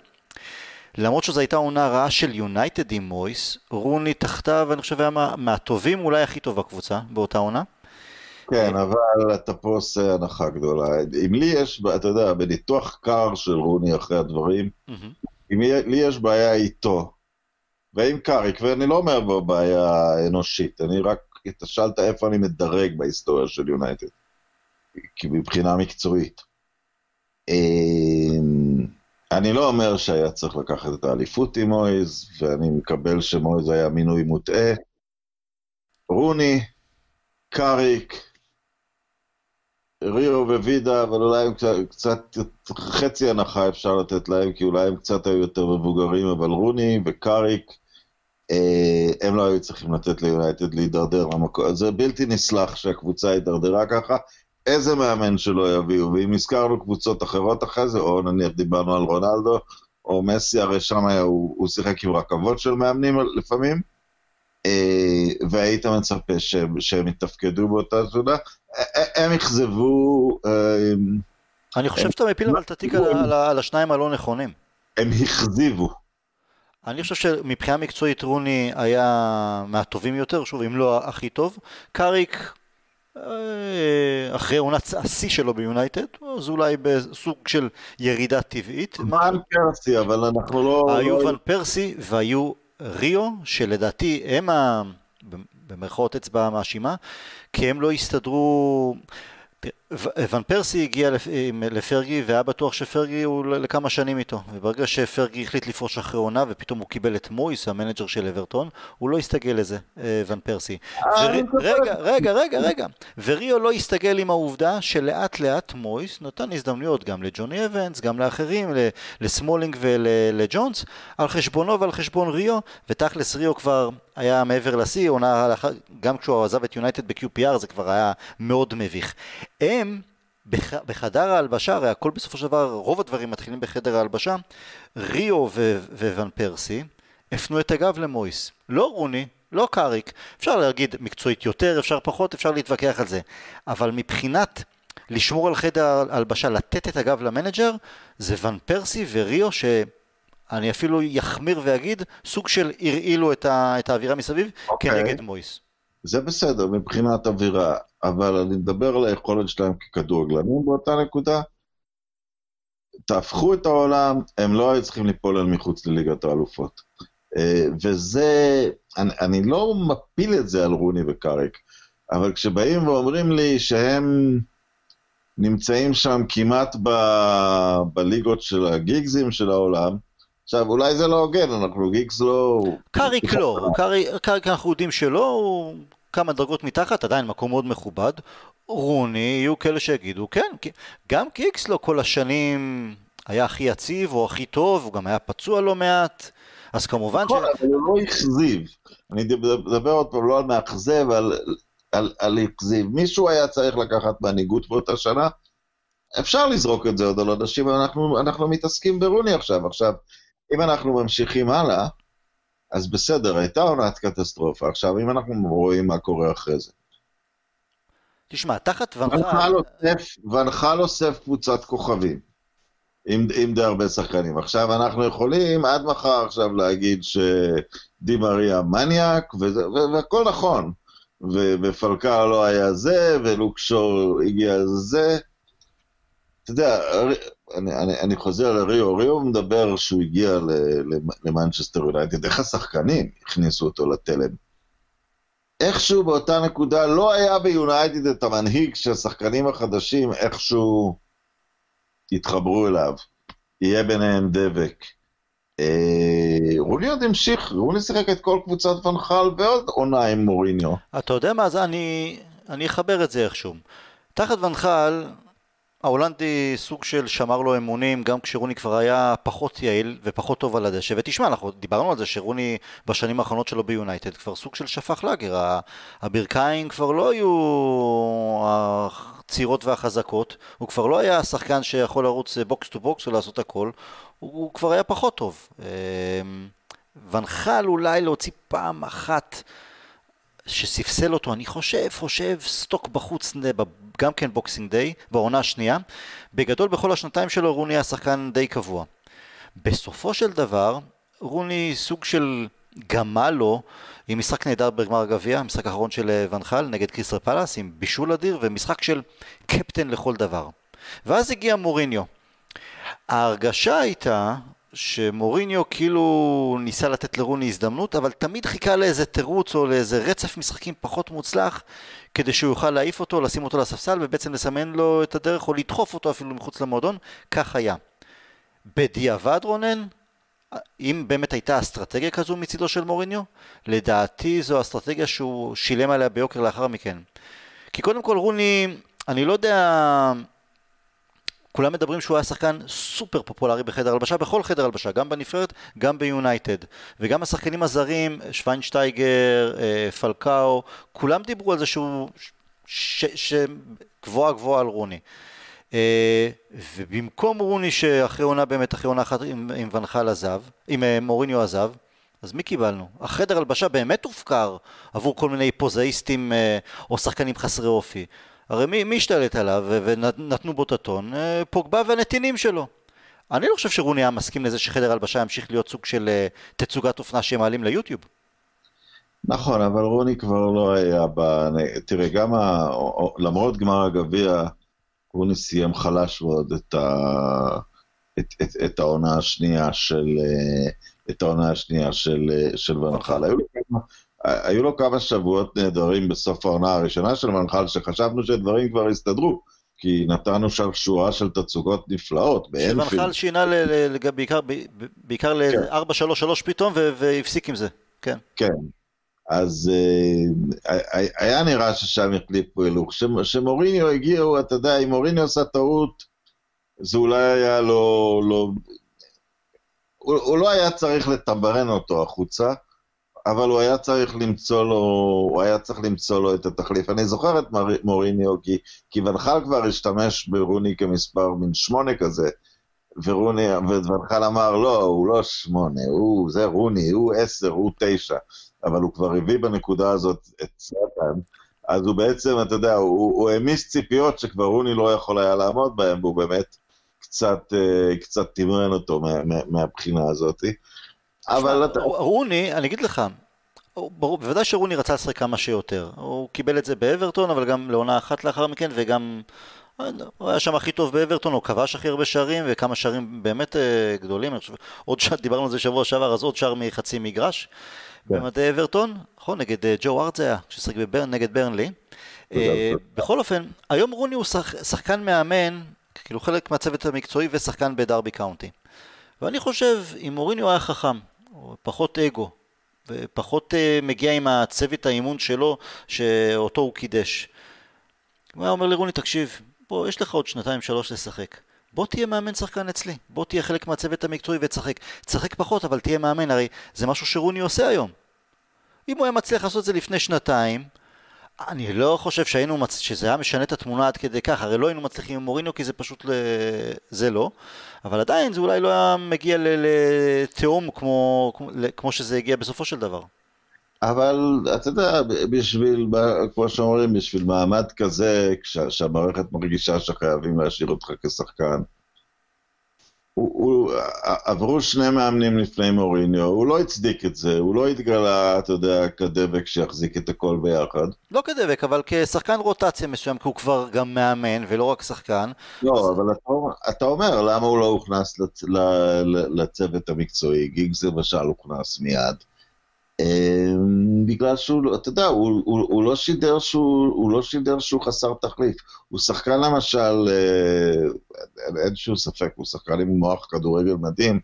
למרות שזו הייתה עונה רעה של יונייטד עם מויס, רוני תחתיו, אני חושב, היה מה, מהטובים, אולי הכי טוב בקבוצה באותה עונה. כן, אבל אתה פה עושה הנחה גדולה. אם לי יש, אתה יודע, בניתוח קר של רוני אחרי הדברים, אם לי יש בעיה איתו, ועם קאריק, ואני לא אומר בו בעיה אנושית, אני רק אתה שאלת איפה אני מדרג בהיסטוריה של יונייטד, כי מבחינה מקצועית. אמ, אני לא אומר שהיה צריך לקחת את האליפות עם מויז, ואני מקבל שמויז היה מינוי מוטעה. רוני, קאריק, ריו ווידה, אבל אולי הם קצת, קצת, חצי הנחה אפשר לתת להם, כי אולי הם קצת היו יותר מבוגרים, אבל רוני וקאריק, הם לא היו צריכים לתת ליונייטד להידרדר למקום, זה בלתי נסלח שהקבוצה הידרדרה ככה, איזה מאמן שלא יביאו, ואם הזכרנו קבוצות אחרות אחרי זה, או נניח דיברנו על רונלדו, או מסי, הרי שם היה, הוא, הוא שיחק עם רכבות של מאמנים לפעמים, אה, והיית מצפה שהם, שהם יתפקדו באותה תעודה, הם אכזבו, אני חושב שאתה מפיל אבל את התיק על השניים הלא נכונים. הם הכזיבו. אני חושב שמבחינה מקצועית רוני היה מהטובים יותר, שוב, אם לא הכי טוב. קאריק, אה, אחרי עונת השיא שלו ביונייטד, אז אולי בסוג של ירידה טבעית. ון פרסי, אבל אנחנו לא... היו ון פרסי והיו ריו, שלדעתי הם ה... במרכאות אצבע מאשימה, כי הם לא הסתדרו... ון פרסי הגיע לפרגי והיה בטוח שפרגי הוא לכמה שנים איתו. וברגע שפרגי החליט לפרוש אחרי עונה ופתאום הוא קיבל את מויס המנג'ר של אברטון הוא לא הסתגל לזה אה, ון פרסי. אה, רגע רגע רגע רגע. וריו לא הסתגל עם העובדה שלאט לאט מויס נתן הזדמנויות גם לג'וני אבנס גם לאחרים לסמולינג ולג'ונס על חשבונו ועל חשבון ריו ותכלס ריו כבר היה מעבר לשיא, גם כשהוא עזב את יונייטד ב-QPR זה כבר היה מאוד מביך. הם, בח, בחדר ההלבשה, הרי הכל בסופו של דבר, רוב הדברים מתחילים בחדר ההלבשה, ריו וואן פרסי הפנו את הגב למויס. לא רוני, לא קאריק. אפשר להגיד מקצועית יותר, אפשר פחות, אפשר להתווכח על זה. אבל מבחינת לשמור על חדר ההלבשה, לתת את הגב למנג'ר, זה ואן פרסי וריו ש... אני אפילו יחמיר ואגיד, סוג של הרעילו את, ה, את האווירה מסביב okay. אוקיי. כנגד מויס. זה בסדר מבחינת אווירה, אבל אני מדבר על היכולת שלהם ככדורגלנים באותה נקודה. תהפכו את העולם, הם לא היו צריכים ליפול אל מחוץ לליגת האלופות. אה, וזה, אני, אני לא מפיל את זה על רוני וקאריק, אבל כשבאים ואומרים לי שהם נמצאים שם כמעט ב, בליגות של הגיגזים של העולם, עכשיו, אולי זה לא הוגן, אנחנו גיקס לא... קאריק לא, קאריק אנחנו יודעים שלא, הוא כמה דרגות מתחת, עדיין מקום מאוד מכובד. רוני, יהיו כאלה שיגידו, כן, גם גיקס לא כל השנים היה הכי יציב או הכי טוב, הוא גם היה פצוע לא מעט, אז כמובן נכון, ש... אבל הוא לא הכזיב. אני מדבר עוד פעם לא על מאכזב, על הכזיב. מישהו היה צריך לקחת מנהיגות באותה שנה, אפשר לזרוק את זה עוד על אנשים, אנחנו, אנחנו מתעסקים ברוני עכשיו. עכשיו, אם אנחנו ממשיכים הלאה, אז בסדר, הייתה עונת קטסטרופה. עכשיו, אם אנחנו רואים מה קורה אחרי זה. תשמע, תחת ונחל... ונחל אוסף קבוצת כוכבים, עם, עם די הרבה שחקנים. עכשיו, אנחנו יכולים עד מחר עכשיו להגיד שדי מריה מניאק, והכל נכון. ופלקר לא היה זה, ולוקשור הגיע זה. אתה יודע, אני, אני, אני חוזר לריו, ריו מדבר שהוא הגיע למנצ'סטר יונייטד, איך השחקנים הכניסו אותו לתלם. איכשהו באותה נקודה לא היה ביונייטד את המנהיג שהשחקנים החדשים איכשהו יתחברו אליו, יהיה ביניהם דבק. אה, רוני עוד המשיך, רוני שיחק את כל קבוצת ונחל ועוד עונה עם מוריניו. אתה יודע מה, אז אני, אני אחבר את זה איכשהו. תחת ואן חאל, ההולנדי סוג של שמר לו אמונים גם כשרוני כבר היה פחות יעיל ופחות טוב על הדשא. ותשמע אנחנו דיברנו על זה שרוני בשנים האחרונות שלו ביונייטד כבר סוג של שפך לאגר. הברכיים כבר לא היו הצעירות והחזקות הוא כבר לא היה שחקן שיכול לרוץ box to box ולעשות הכל הוא כבר היה פחות טוב. אמ, ואן חאל אולי להוציא פעם אחת שספסל אותו, אני חושב, חושב, סטוק בחוץ, גם כן Boxing Day, בעונה השנייה. בגדול בכל השנתיים שלו רוני היה שחקן די קבוע. בסופו של דבר, רוני סוג של גמל לו עם משחק נהדר בגמר הגביע, המשחק האחרון של אה, ואן חאל נגד קריסטל פאלאס, עם בישול אדיר ומשחק של קפטן לכל דבר. ואז הגיע מוריניו. ההרגשה הייתה שמוריניו כאילו ניסה לתת לרוני הזדמנות, אבל תמיד חיכה לאיזה תירוץ או לאיזה רצף משחקים פחות מוצלח, כדי שהוא יוכל להעיף אותו, לשים אותו לספסל ובעצם לסמן לו את הדרך או לדחוף אותו אפילו מחוץ למועדון, כך היה. בדיעבד רונן, אם באמת הייתה אסטרטגיה כזו מצידו של מוריניו, לדעתי זו אסטרטגיה שהוא שילם עליה ביוקר לאחר מכן. כי קודם כל רוני, אני לא יודע כולם מדברים שהוא היה שחקן סופר פופולרי בחדר הלבשה, בכל חדר הלבשה, גם בנבחרת, גם ביונייטד. וגם השחקנים הזרים, שוויינשטייגר, אה, פלקאו, כולם דיברו על זה שהוא גבוהה גבוהה על רוני. אה, ובמקום רוני שאחרי עונה באמת, אחרי עונה אחת עם, עם ונחל עזב, עם אה, מוריניו עזב, אז מי קיבלנו? החדר הלבשה באמת הופקר עבור כל מיני פוזאיסטים או שחקנים חסרי אופי. הרי מי, מי השתלט עליו ונתנו בו את הטון? פוגבה והנתינים שלו. אני לא חושב שרוני היה מסכים לזה שחדר הלבשה ימשיך להיות סוג של תצוגת אופנה שמעלים ליוטיוב. נכון, אבל רוני כבר לא היה ב... תראה, גם ה... למרות גמר הגביע, רוני סיים חלש מאוד את, ה... את, את, את העונה השנייה של... את העונה השנייה של, של ונחל. היו, היו לו כמה שבועות נהדרים בסוף העונה הראשונה של ונחל, שחשבנו שדברים כבר הסתדרו. כי נתנו שם שורה של תצוגות נפלאות. שמנחל שינה בעיקר, בעיקר ל-4-3-3 פתאום והפסיק עם זה, כן. כן, אז uh, היה נראה ששם החליפו הילוך. כשמוריניו הגיעו, אתה יודע, אם מוריניו עשה טעות, זה אולי היה לא... לא הוא, הוא לא היה צריך לטמברן אותו החוצה, אבל הוא היה צריך למצוא לו, הוא היה צריך למצוא לו את התחליף. אני זוכר את מוריניו, כי, כי ונחל כבר השתמש ברוני כמספר מין שמונה כזה, ורוני, ונחל אמר, לא, הוא לא שמונה, הוא, זה רוני, הוא עשר, הוא תשע. אבל הוא כבר הביא בנקודה הזאת את סרטן, אז הוא בעצם, אתה יודע, הוא, הוא העמיס ציפיות שכבר רוני לא יכול היה לעמוד בהן, והוא באמת קצת, אה, קצת תמרן אותו מה, מה, מהבחינה הזאת. אבל אתה... רוני, אני אגיד לך, ברור, בוודאי שרוני רצה לשחק כמה שיותר. הוא קיבל את זה באברטון, אבל גם לעונה אחת לאחר מכן, וגם הוא היה שם הכי טוב באברטון, הוא כבש הכי הרבה שערים, וכמה שערים באמת uh, גדולים. אני חושב, עוד שער, דיברנו על זה שבוע שעבר, אז עוד שער מחצי מגרש. כן. במדי אברטון, נכון, נגד אה, ג'ו ארט זה היה, ששיחק נגד ברנלי. אה, בכל אופן, היום רוני הוא שחקן מאמן, כאילו חלק מהצוות המקצועי ושחקן בדרבי קאונטי. ואני חושב, אם מוריניו היה חכם, פחות אגו, ופחות uh, מגיע עם הצוות האימון שלו, שאותו הוא קידש. הוא היה אומר לרוני, תקשיב, בוא, יש לך עוד שנתיים שלוש לשחק. בוא תהיה מאמן שחקן אצלי, בוא תהיה חלק מהצוות המקצועי ותשחק. תשחק פחות, אבל תהיה מאמן, הרי זה משהו שרוני עושה היום. אם הוא היה מצליח לעשות את זה לפני שנתיים, אני לא חושב שהיינו, מצ... שזה היה משנה את התמונה עד כדי כך, הרי לא היינו מצליחים עם מוריניו כי זה פשוט, ל... זה לא, אבל עדיין זה אולי לא היה מגיע לתהום כמו, כמו שזה הגיע בסופו של דבר. אבל אתה יודע, בשביל, כמו שאומרים, בשביל מעמד כזה, כשהמערכת מרגישה שחייבים להשאיר אותך כשחקן, הוא, הוא, עברו שני מאמנים לפני מוריניו, הוא לא הצדיק את זה, הוא לא התגלה, אתה יודע, כדבק שיחזיק את הכל ביחד. לא כדבק, אבל כשחקן רוטציה מסוים, כי הוא כבר גם מאמן ולא רק שחקן. לא, אז... אבל אתה, אתה אומר, למה הוא לא הוכנס לצ, לצוות המקצועי? גיגס למשל הוכנס מיד. אמ, בגלל שהוא, אתה יודע, הוא, הוא, הוא, לא שידר שהוא, הוא לא שידר שהוא חסר תחליף. הוא שחקן למשל, אה, אין שום ספק, הוא שחקן עם מוח כדורגל מדהים.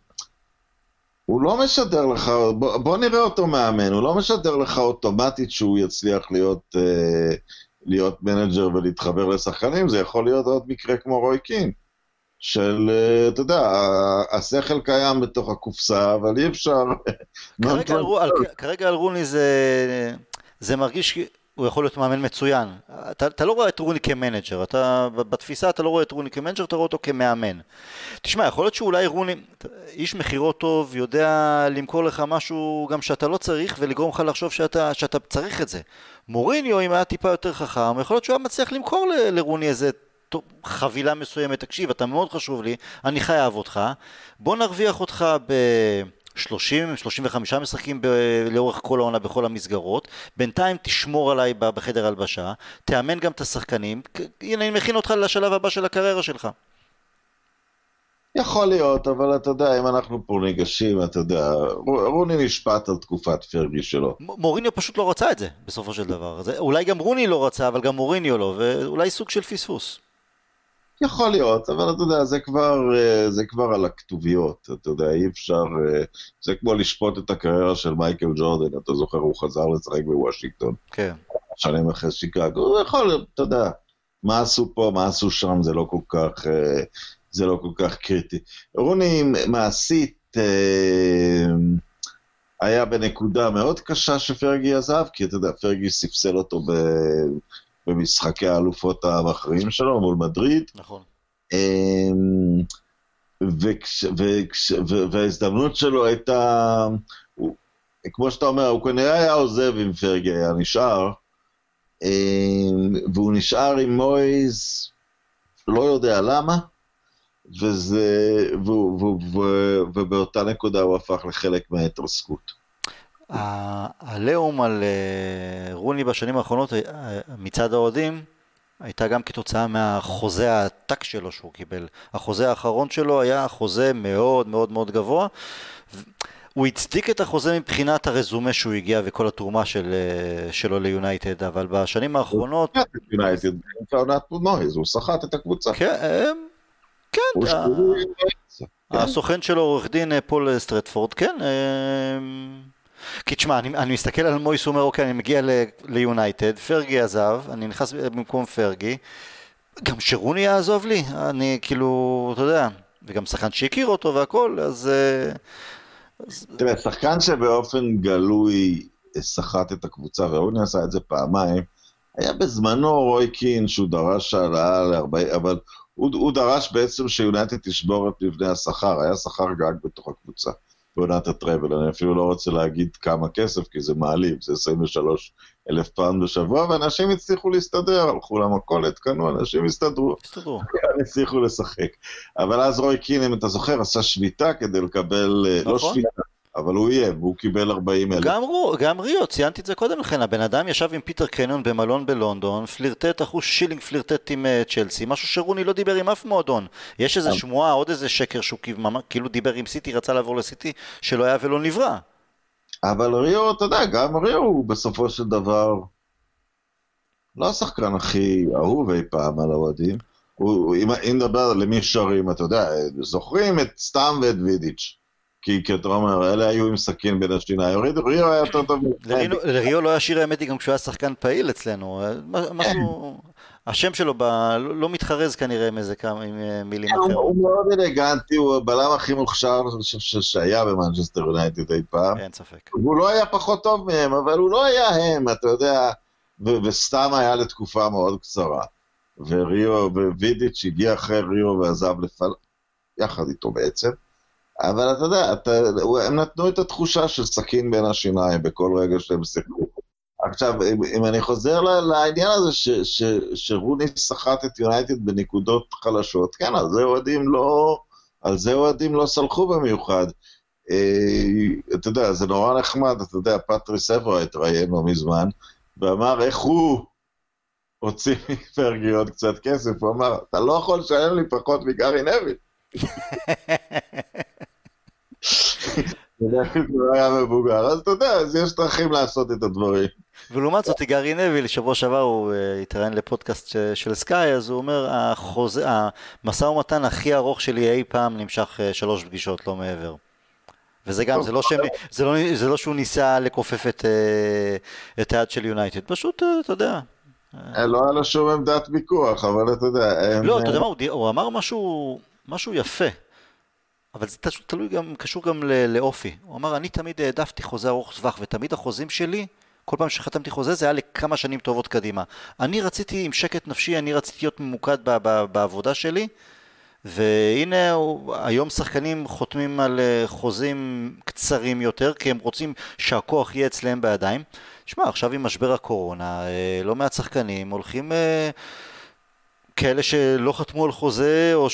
הוא לא משדר לך, בוא, בוא נראה אותו מאמן, הוא לא משדר לך אוטומטית שהוא יצליח להיות, אה, להיות מנג'ר ולהתחבר לשחקנים, זה יכול להיות עוד מקרה כמו רוי קין. של, אה, אתה יודע, השכל קיים בתוך הקופסה, אבל אי אפשר... כרגע, על, על, כרגע על רוני זה, זה מרגיש הוא יכול להיות מאמן מצוין. אתה, אתה לא רואה את רוני כמנג'ר, אתה, בתפיסה אתה לא רואה את רוני כמנג'ר, אתה רואה אותו כמאמן. תשמע, יכול להיות שאולי רוני, איש מכירות טוב, יודע למכור לך משהו גם שאתה לא צריך, ולגרום לך לחשוב שאתה, שאתה צריך את זה. מוריניו, אם היה טיפה יותר חכם, יכול להיות שהוא היה מצליח למכור ל, לרוני איזה חבילה מסוימת, תקשיב, אתה מאוד חשוב לי, אני חייב אותך, בוא נרוויח אותך ב... 30, 35 משחקים ב- לאורך כל העונה בכל המסגרות, בינתיים תשמור עליי בחדר הלבשה, תאמן גם את השחקנים, הנה אני מכין אותך לשלב הבא של הקריירה שלך. יכול להיות, אבל אתה יודע, אם אנחנו פה ניגשים, אתה יודע, רוני נשפט על תקופת פרגי שלו. מוריניו פשוט לא רצה את זה, בסופו של דבר. זה, אולי גם רוני לא רצה, אבל גם מוריניו לא, ואולי סוג של פספוס. יכול להיות, אבל אתה יודע, זה כבר, אה, זה כבר על הכתוביות, אתה יודע, אי אפשר, אה, זה כמו לשפוט את הקריירה של מייקל ג'ורדן, אתה זוכר, הוא חזר לשחק בוושינגטון. כן. שנים אחרי שיקגו, יכול, אתה יודע, מה עשו פה, מה עשו שם, זה לא כל כך, אה, זה לא כל כך קריטי. רוני מעשית, היה בנקודה מאוד קשה שפרגי עזב, כי אתה יודע, פרגי ספסל אותו ב... במשחקי האלופות המכריעים שלו מול מדריד. נכון. אמ, וההזדמנות שלו הייתה, כמו שאתה אומר, הוא כנראה היה עוזב אם פרגי היה נשאר, והוא נשאר עם מויז, לא יודע למה, וזה, ו, ו, ו, ובאותה נקודה הוא הפך לחלק מההתרסקות. העליהום על רוני בשנים האחרונות מצד האוהדים הייתה גם כתוצאה מהחוזה העתק שלו שהוא קיבל. החוזה האחרון שלו היה חוזה מאוד מאוד מאוד גבוה. הוא הצדיק את החוזה מבחינת הרזומה שהוא הגיע וכל התרומה של, שלו ליונייטד, אבל בשנים האחרונות... הוא סחט את יונייטד, הוא סחט את הקבוצה. כן, כן. הסוכן שלו עורך דין פול סטרטפורד, כן. כי תשמע, אני, אני מסתכל על מויס, הוא אומר, אוקיי, אני מגיע ליונייטד, פרגי עזב, אני נכנס במקום פרגי, גם שרוני יעזוב לי, אני כאילו, אתה יודע, וגם שחקן שהכיר אותו והכל, אז... אז... תראה, שחקן שבאופן גלוי סחט את הקבוצה, ורוני עשה את זה פעמיים, היה בזמנו רוי קין שהוא דרש העלאה ל-40, אבל הוא, הוא דרש בעצם שיונייטד תשבור את מבנה השכר, היה שכר גג בתוך הקבוצה. בעונת ה treble, אני אפילו לא רוצה להגיד כמה כסף, כי זה מעליב, זה 23 אלף פאונד בשבוע, ואנשים הצליחו להסתדר, הלכו למכולת, קנו, אנשים הסתדרו. הסתדרו. הצליחו לשחק. אבל אז רוי קין, אם אתה זוכר, עשה שביתה כדי לקבל, לא נכון. לא שביתה, אבל הוא איים, והוא קיבל 40 אלף. גם, גם ריו, ציינתי את זה קודם לכן, הבן אדם ישב עם פיטר קניון במלון בלונדון, פלירטט, אחוז שילינג פלירטט עם uh, צ'לסי, משהו שרוני לא דיבר עם אף מועדון. יש איזה שמועה, עוד איזה שקר שהוא כאילו דיבר עם סיטי, רצה לעבור לסיטי, שלא היה ולא נברא. אבל ריו, אתה יודע, גם ריו הוא בסופו של דבר לא השחקן הכי אהוב אי פעם על האוהדים. אם נדבר למי שרים, אתה יודע, זוכרים את סתם ואת וידיץ'. כי, כי אתה אומר, אלה היו עם סכין בין השיניים, ריו היה יותר טוב. לריו לא היה שיר האמת גם כשהוא היה שחקן פעיל אצלנו, משהו, השם שלו לא מתחרז כנראה עם איזה כמה אה, מילים אחרות. הוא מאוד אלגנטי, הוא הבלם הכי מוכשר שהיה במנצ'סטר יונייטד אי פעם. אין ספק. הוא לא היה פחות טוב מהם, אבל הוא לא היה הם, אתה יודע, וסתם היה לתקופה מאוד קצרה. וריו, ווידיץ' הגיע אחרי ריו ועזב לפל... יחד איתו בעצם. אבל אתה יודע, אתה, הם נתנו את התחושה של סכין בין השיניים בכל רגע שהם שיחקו. עכשיו, אם, אם אני חוזר לעניין הזה ש, ש, שרוני סחט את יונייטד בנקודות חלשות, כן, על זה אוהדים לא, על זה אוהדים לא סלחו במיוחד. אה, אתה יודע, זה נורא נחמד, אתה יודע, פטריס אברו התראיין לא מזמן, ואמר איך הוא הוציא מפרגי עוד קצת כסף, הוא אמר, אתה לא יכול לשלם לי פחות מגארי נביל. הוא היה מבוגר, אז אתה יודע, אז יש דרכים לעשות את הדברים. ולעומת זאת, גארי נביל, שבוע שעבר הוא אה, התראיין לפודקאסט של סקאי, אז הוא אומר, המשא ומתן הכי ארוך שלי אי פעם נמשך אה, שלוש פגישות, לא מעבר. וזה גם, זה לא, שהם, זה, לא, זה לא שהוא ניסה לכופף את, אה, את היד של יונייטד, פשוט, אתה יודע. לא היה לו שום עמדת ויכוח, אבל אתה יודע... לא, אתה יודע מה, הוא אמר משהו, משהו יפה. אבל זה תלוי גם, קשור גם לאופי. הוא אמר, אני תמיד העדפתי חוזה ארוך טווח, ותמיד החוזים שלי, כל פעם שחתמתי חוזה זה היה לכמה שנים טובות קדימה. אני רציתי עם שקט נפשי, אני רציתי להיות ממוקד ב- ב- בעבודה שלי, והנה היום שחקנים חותמים על אה, חוזים קצרים יותר, כי הם רוצים שהכוח יהיה אצלם בידיים. שמע, עכשיו עם משבר הקורונה, אה, לא מעט שחקנים הולכים... כאלה שלא חתמו על חוזה, או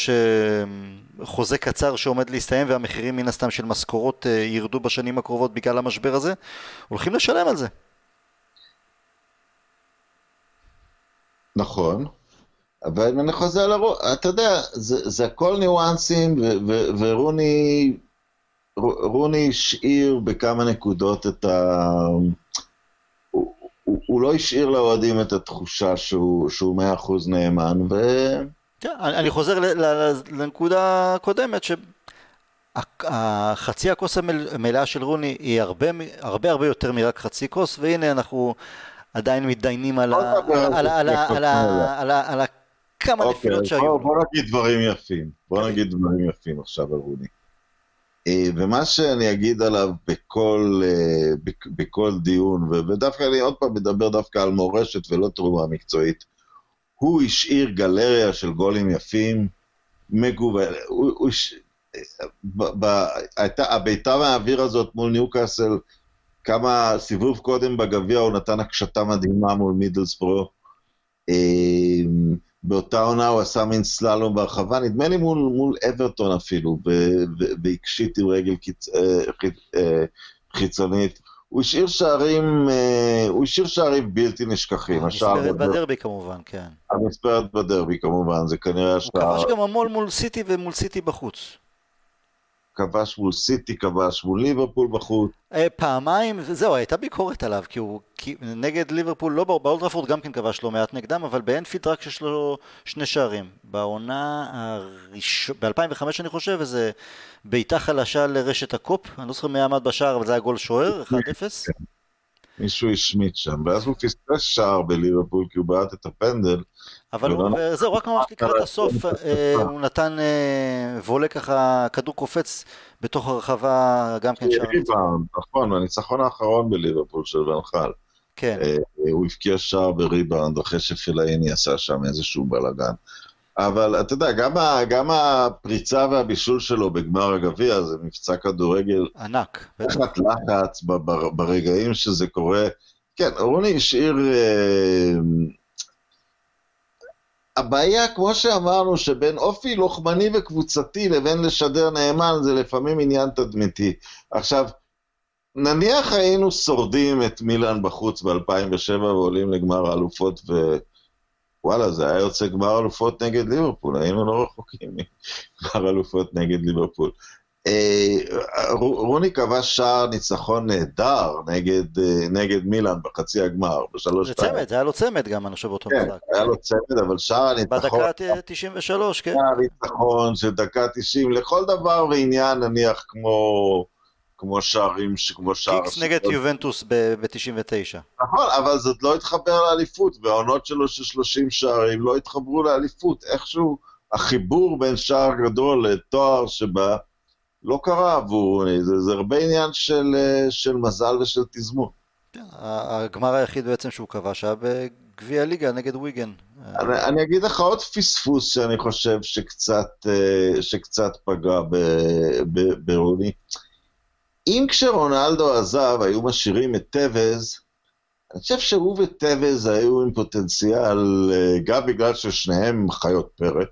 שחוזה קצר שעומד להסתיים והמחירים מן הסתם של משכורות אה, ירדו בשנים הקרובות בגלל המשבר הזה, הולכים לשלם על זה. נכון, אבל אני חוזר לרוב, אתה יודע, זה, זה הכל ניואנסים, ורוני רוני השאיר בכמה נקודות את ה... הוא לא השאיר לאוהדים את התחושה שהוא מאה אחוז נאמן, ו... כן, אני חוזר לנקודה הקודמת, שהחצי הכוס המלאה של רוני היא הרבה הרבה הרבה יותר מרק חצי כוס, והנה אנחנו עדיין מתדיינים על כמה נפילות שהיו. בוא נגיד דברים יפים, בוא נגיד דברים יפים עכשיו על רוני. אה, ומה שאני אגיד עליו בכל, אה, בכל דיון, ודווקא אני עוד פעם מדבר דווקא על מורשת ולא תרומה מקצועית, הוא השאיר גלריה של גולים יפים, הייתה, הביתה מהאוויר הזאת מול ניוקאסל, כמה סיבוב קודם בגביע הוא נתן הקשתה מדהימה מול מידלסבורו. באותה עונה הוא עשה מין סללום בהרחבה, נדמה לי מול, מול אברטון אפילו, והקשיט עם רגל קיצ... חיצונית. הוא השאיר שערים, אה, הוא השאיר שערים בלתי נשכחים. המספרת בדרבי כמובן, כן. המספרת בדרבי כמובן, זה כנראה השער... הוא כבש גם המון מול סיטי ומול סיטי בחוץ. כבש מול סיטי, כבש מול ליברפול בחוץ. אה, פעמיים, זהו, הייתה ביקורת עליו, כי הוא כי, נגד ליברפול, לא באולד טראפורד גם כן כבש לא מעט נגדם, אבל באנפילד רק שיש לו שני שערים. בעונה הראשונה, ב-2005 אני חושב, איזה בעיטה חלשה לרשת הקופ, אני לא זוכר מי עמד בשער, אבל זה היה גול שוער, 1-0. מישהו השמיט שם, ואז הוא פספס שער בליברפול כי הוא בעט את הפנדל. אבל הוא, זהו, רק ממש לקראת הסוף, אה, הוא נתן אה, וולה ככה, כדור קופץ בתוך הרחבה, גם כן שער. נכון, הניצחון האחרון בליברפול של ונחל. כן. אה, הוא הבקיע שער בריבאונד אחרי שפילאיני עשה שם איזשהו בלאגן. אבל אתה יודע, גם, ה, גם הפריצה והבישול שלו בגמר הגביע זה מבצע כדורגל. ענק. תחת לחץ ברגעים שזה קורה. כן, רוני השאיר... אה, הבעיה, כמו שאמרנו, שבין אופי לוחמני וקבוצתי לבין לשדר נאמן זה לפעמים עניין תדמיתי. עכשיו, נניח היינו שורדים את מילאן בחוץ ב-2007 ועולים לגמר האלופות ו... וואלה, זה היה יוצא גמר אלופות נגד ליברפול, היינו לא רחוקים מגמר אלופות נגד ליברפול. אה, רוני כבש שער ניצחון נהדר נגד, אה, נגד מילאן בחצי הגמר, בשלוש זה צמד, היה לו צמד גם, אני חושב, באותו כן, משחק. היה לו צמד, אבל שער הניצחון... בדקה 93, כן. שער ניצחון של דקה 90, לכל דבר ועניין, נניח כמו... כמו שערים, כמו שער... קיקס נגד יובנטוס ב-99. נכון, אבל זאת לא התחבר לאליפות, והעונות שלו של 30 שערים לא התחברו לאליפות. איכשהו החיבור בין שער גדול לתואר שבה לא קרה עבור, זה, זה הרבה עניין של, של מזל ושל תזמון. כן, הגמר היחיד בעצם שהוא כבש היה בגביע הליגה נגד ויגן. אני, אני אגיד לך עוד פספוס שאני חושב שקצת, אה, שקצת פגע ברוני. אם כשרונלדו עזב היו משאירים את טווז, אני חושב שהוא וטווז היו עם פוטנציאל, אה, גם בגלל ששניהם חיות פרא.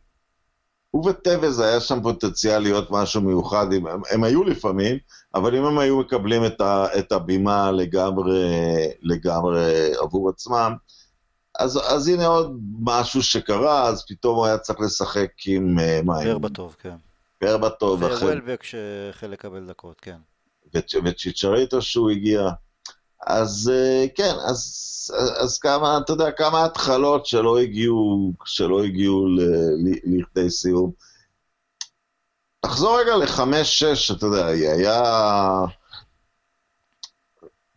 וטווז היה שם פוטנציאל להיות משהו מיוחד, הם, הם היו לפעמים, אבל אם הם היו מקבלים את, ה, את הבימה לגמרי, לגמרי עבור עצמם, אז, אז הנה עוד משהו שקרה, אז פתאום הוא היה צריך לשחק עם... אה? ברבטוב, כן. ברבטוב. ווולבק שהחל לקבל דקות, כן. וצ'יצ'ריטו שהוא הגיע. אז אה, כן, אז, אז כמה, אתה יודע, כמה התחלות שלא הגיעו, שלא הגיעו לכדי סיום. תחזור רגע לחמש-שש, אתה יודע, היה...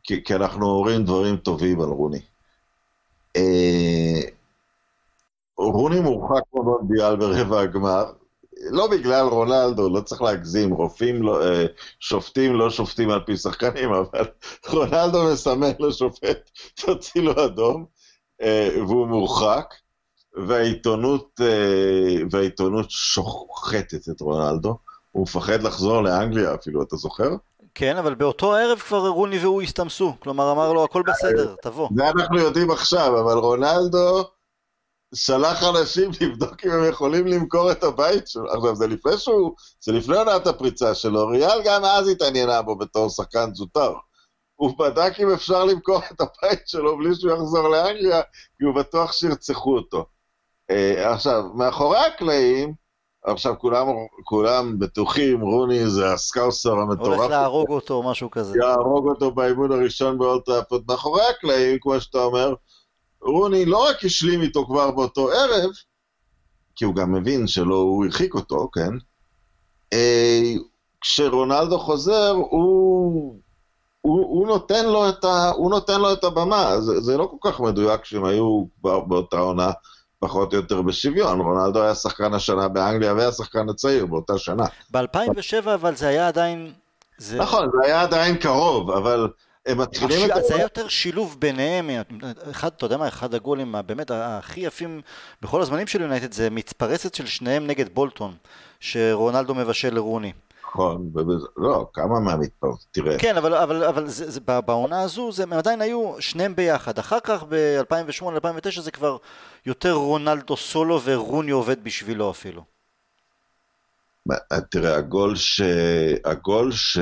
כי, כי אנחנו אומרים דברים טובים על רוני. אה, רוני מורחק במונדיאל ברבע הגמר, לא בגלל רונלדו, לא צריך להגזים, רופאים, לא, אה, שופטים לא שופטים על פי שחקנים, אבל רונלדו מסמן לשופט, תוציא לו אדום, אה, והוא מורחק, והעיתונות, אה, והעיתונות שוחטת את רונלדו, הוא מפחד לחזור לאנגליה אפילו, אתה זוכר? כן, אבל באותו ערב כבר רוני והוא הסתמסו, כלומר אמר לו הכל בסדר, תבוא. זה אנחנו יודעים עכשיו, אבל רונלדו... שלח אנשים לבדוק אם הם יכולים למכור את הבית שלו. עכשיו, זה לפני שהוא, זה לפני עונת הפריצה שלו, ריאל גם אז התעניינה בו בתור שחקן זוטר. הוא בדק אם אפשר למכור את הבית שלו בלי שהוא יחזור לאנגליה, כי הוא בטוח שירצחו אותו. Uh, עכשיו, מאחורי הקלעים, עכשיו כולם, כולם בטוחים, רוני זה הסקאוסר המטורף. הולך להרוג אותו, משהו כזה. יהרוג אותו באימון הראשון באולטראפות. מאחורי הקלעים, כמו שאתה אומר, רוני לא רק השלים איתו כבר באותו ערב, כי הוא גם מבין שלא הוא הרחיק אותו, כן? אה, כשרונלדו חוזר, הוא, הוא, הוא, נותן לו את ה, הוא נותן לו את הבמה. זה, זה לא כל כך מדויק שהם היו כבר באותה עונה פחות או יותר בשוויון. רונלדו היה שחקן השנה באנגליה והיה שחקן הצעיר באותה שנה. ב-2007 אבל זה היה עדיין... זה... נכון, זה היה עדיין קרוב, אבל הם מתחילים את... זה היה יותר שילוב ביניהם, אחד, אתה יודע מה, אחד הגולים באמת הכי יפים בכל הזמנים של יונייטד זה מתפרצת של שניהם נגד בולטון, שרונלדו מבשל לרוני. נכון, לא, כמה מהמתפרצות, תראה. כן, אבל, אבל, אבל זה, זה, בעונה הזו זה, הם עדיין היו שניהם ביחד. אחר כך ב-2008-2009 זה כבר יותר רונלדו סולו ורוני עובד בשבילו אפילו. תראה, הגול ש... הגול ש...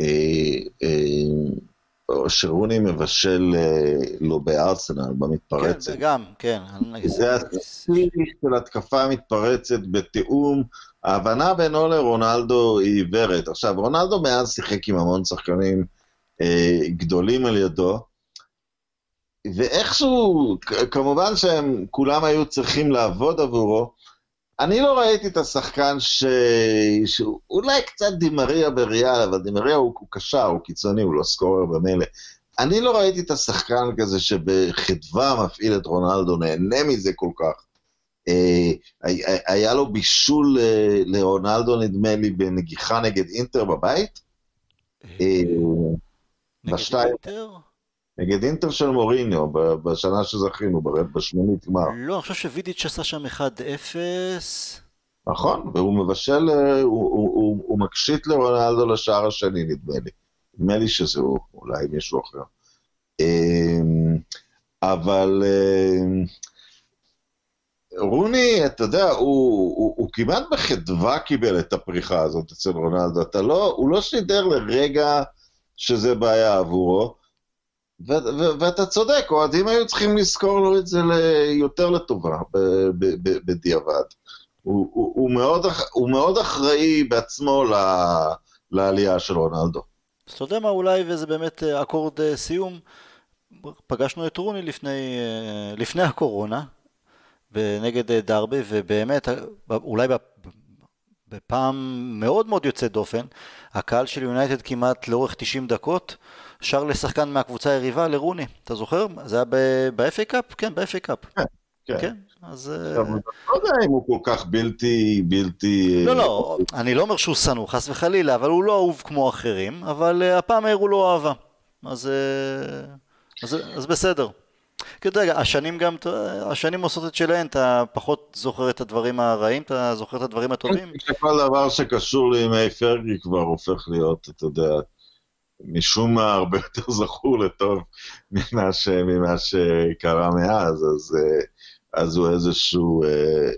אה, אה, שרוני מבשל אה, לו בארסנל במתפרצת. כן, גם, כן. זה השיא של התקפה מתפרצת בתיאום. ההבנה בינו לרונלדו היא עיוורת. עכשיו, רונלדו מאז שיחק עם המון שחקנים גדולים על ידו, ואיכשהו, כמובן שהם כולם היו צריכים לעבוד עבורו, אני לא ראיתי את השחקן ש... שאולי קצת דימריה בריאל, אבל דימריה הוא, הוא קשר, הוא קיצוני, הוא לא סקורר במילא. אני לא ראיתי את השחקן כזה שבחדווה מפעיל את רונלדו, נהנה מזה כל כך. אה, היה לו בישול אה, לרונלדו, נדמה לי, בנגיחה נגד אינטר בבית. אה, נגד אינטר? נגד אינטר של מוריניו, בשנה שזכינו, בשמינית גמר. לא, אני חושב שווידיץ' עשה שם 1-0. נכון, והוא מבשל, אה, הוא, הוא, הוא, הוא מקשיט לרונלדו לשער השני, נדמה לי. נדמה לי שזה הוא, אולי מישהו אחר. אמ, אבל אמ, רוני, אתה יודע, הוא, הוא, הוא כמעט בחדווה קיבל את הפריחה הזאת אצל רונלדו. אתה לא, הוא לא שידר לרגע שזה בעיה עבורו. ואתה צודק, אוהדים היו צריכים לזכור לו את זה יותר לטובה בדיעבד. הוא, הוא, מאוד, הוא מאוד אחראי בעצמו לעלייה של רונלדו. אז אתה יודע מה, אולי, וזה באמת אה, אקורד אה, סיום, פגשנו את רוני לפני, אה, לפני הקורונה, נגד דרבי, ובאמת, אולי בפעם מאוד מאוד יוצאת דופן, הקהל של יונייטד כמעט לאורך 90 דקות, שר לשחקן מהקבוצה היריבה לרוני, אתה זוכר? זה היה ב-FA Cup? כן, ב-FA Cup. כן, כן. כן, אז... אה, לא יודע אם הוא כל כך בלתי, בלתי... לא, לא, אני לא אומר שהוא שנוא, חס וחלילה, אבל הוא לא אהוב כמו אחרים, אבל אה, הפעם הראו לו אהבה. אז, אה, אז, אז בסדר. כי רגע, השנים גם, השנים עושות את שלהן, אתה פחות זוכר את הדברים הרעים, אתה זוכר את הדברים הטובים? כל דבר שקשור לימי פרגי כבר הופך להיות, אתה יודע, משום מה הרבה יותר זכור לטוב ממה, ש, ממה שקרה מאז, אז, אה, אז הוא איזשהו אה,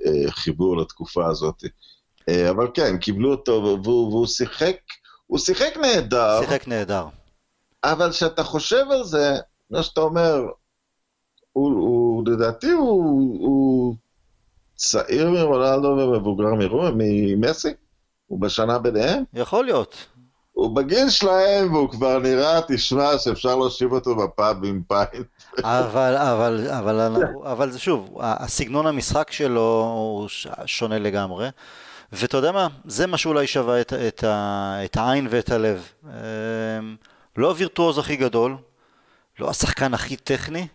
אה, חיבור לתקופה הזאת. אבל כן, קיבלו אותו, והוא, והוא שיחק, הוא שיחק נהדר. שיחק נהדר. אבל כשאתה חושב על זה, מה שאתה אומר, הוא, הוא לדעתי הוא, הוא צעיר מרונלדו ומבוגר ממסי? הוא בשנה ביניהם? יכול להיות. הוא בגיל שלהם והוא כבר נראה, תשמע, שאפשר להושיב אותו בפאב עם פיין. אבל, אבל, אבל, אבל זה שוב, הסגנון המשחק שלו הוא שונה לגמרי. ואתה יודע מה? זה מה שאולי שווה את, את, את העין ואת הלב. אמ, לא הווירטואוז הכי גדול, לא השחקן הכי טכני,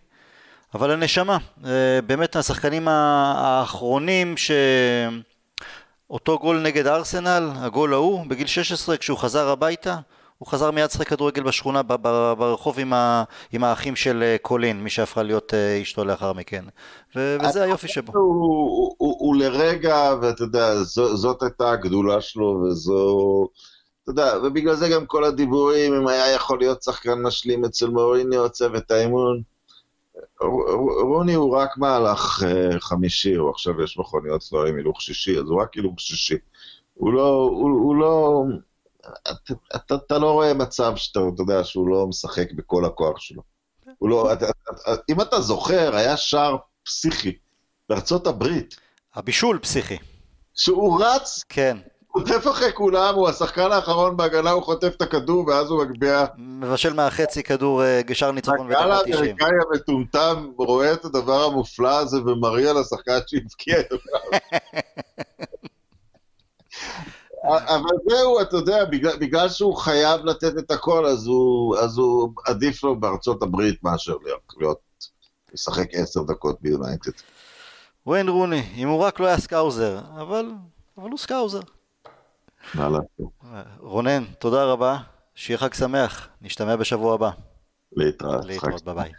אבל הנשמה. אה, באמת השחקנים האחרונים ש... אותו גול נגד ארסנל, הגול ההוא, בגיל 16, כשהוא חזר הביתה, הוא חזר מיד לשחק כדורגל בשכונה ברחוב עם, ה, עם האחים של אה, קולין, מי שהפכה להיות אה, אשתו לאחר מכן. ו, וזה היופי שבו. הוא, הוא, הוא, הוא לרגע, ואתה יודע, זו, זאת הייתה הגדולה שלו, וזו... אתה יודע, ובגלל זה גם כל הדיבורים, אם היה יכול להיות שחקן משלים אצל מוריניו, צוות האימון. רוני הוא רק מהלך אה, חמישי, הוא עכשיו יש מכוניות שלו עם הילוך שישי, אז הוא רק הילוך שישי. הוא לא, הוא, הוא לא, אתה, אתה, אתה לא רואה מצב שאתה, אתה יודע, שהוא לא משחק בכל הכוח שלו. הוא לא, אתה, אם אתה זוכר, היה שער פסיכי בארצות הברית. הבישול פסיכי. שהוא רץ, כן. חוטף אחרי כולם, הוא השחקן האחרון בהגנה, הוא חוטף את הכדור ואז הוא מגביה. מבשל מהחצי כדור אה, גשר ניצחון בדקה 90. הקהל האמריקאי המטומטם רואה את הדבר המופלא הזה ומריע לשחקן שהבקיע את אבל זהו, אתה יודע, בגלל, בגלל שהוא חייב לתת את הכל, אז הוא, אז הוא עדיף לו בארצות הברית מאשר להיות, להיות לשחק עשר דקות ביונייטד. וויין רוני, אם הוא רק לא היה Scouser, אבל, אבל הוא Scouser. רונן, תודה רבה, שיהיה חג שמח, נשתמע בשבוע הבא. להתראות. להתראות, ביי ביי.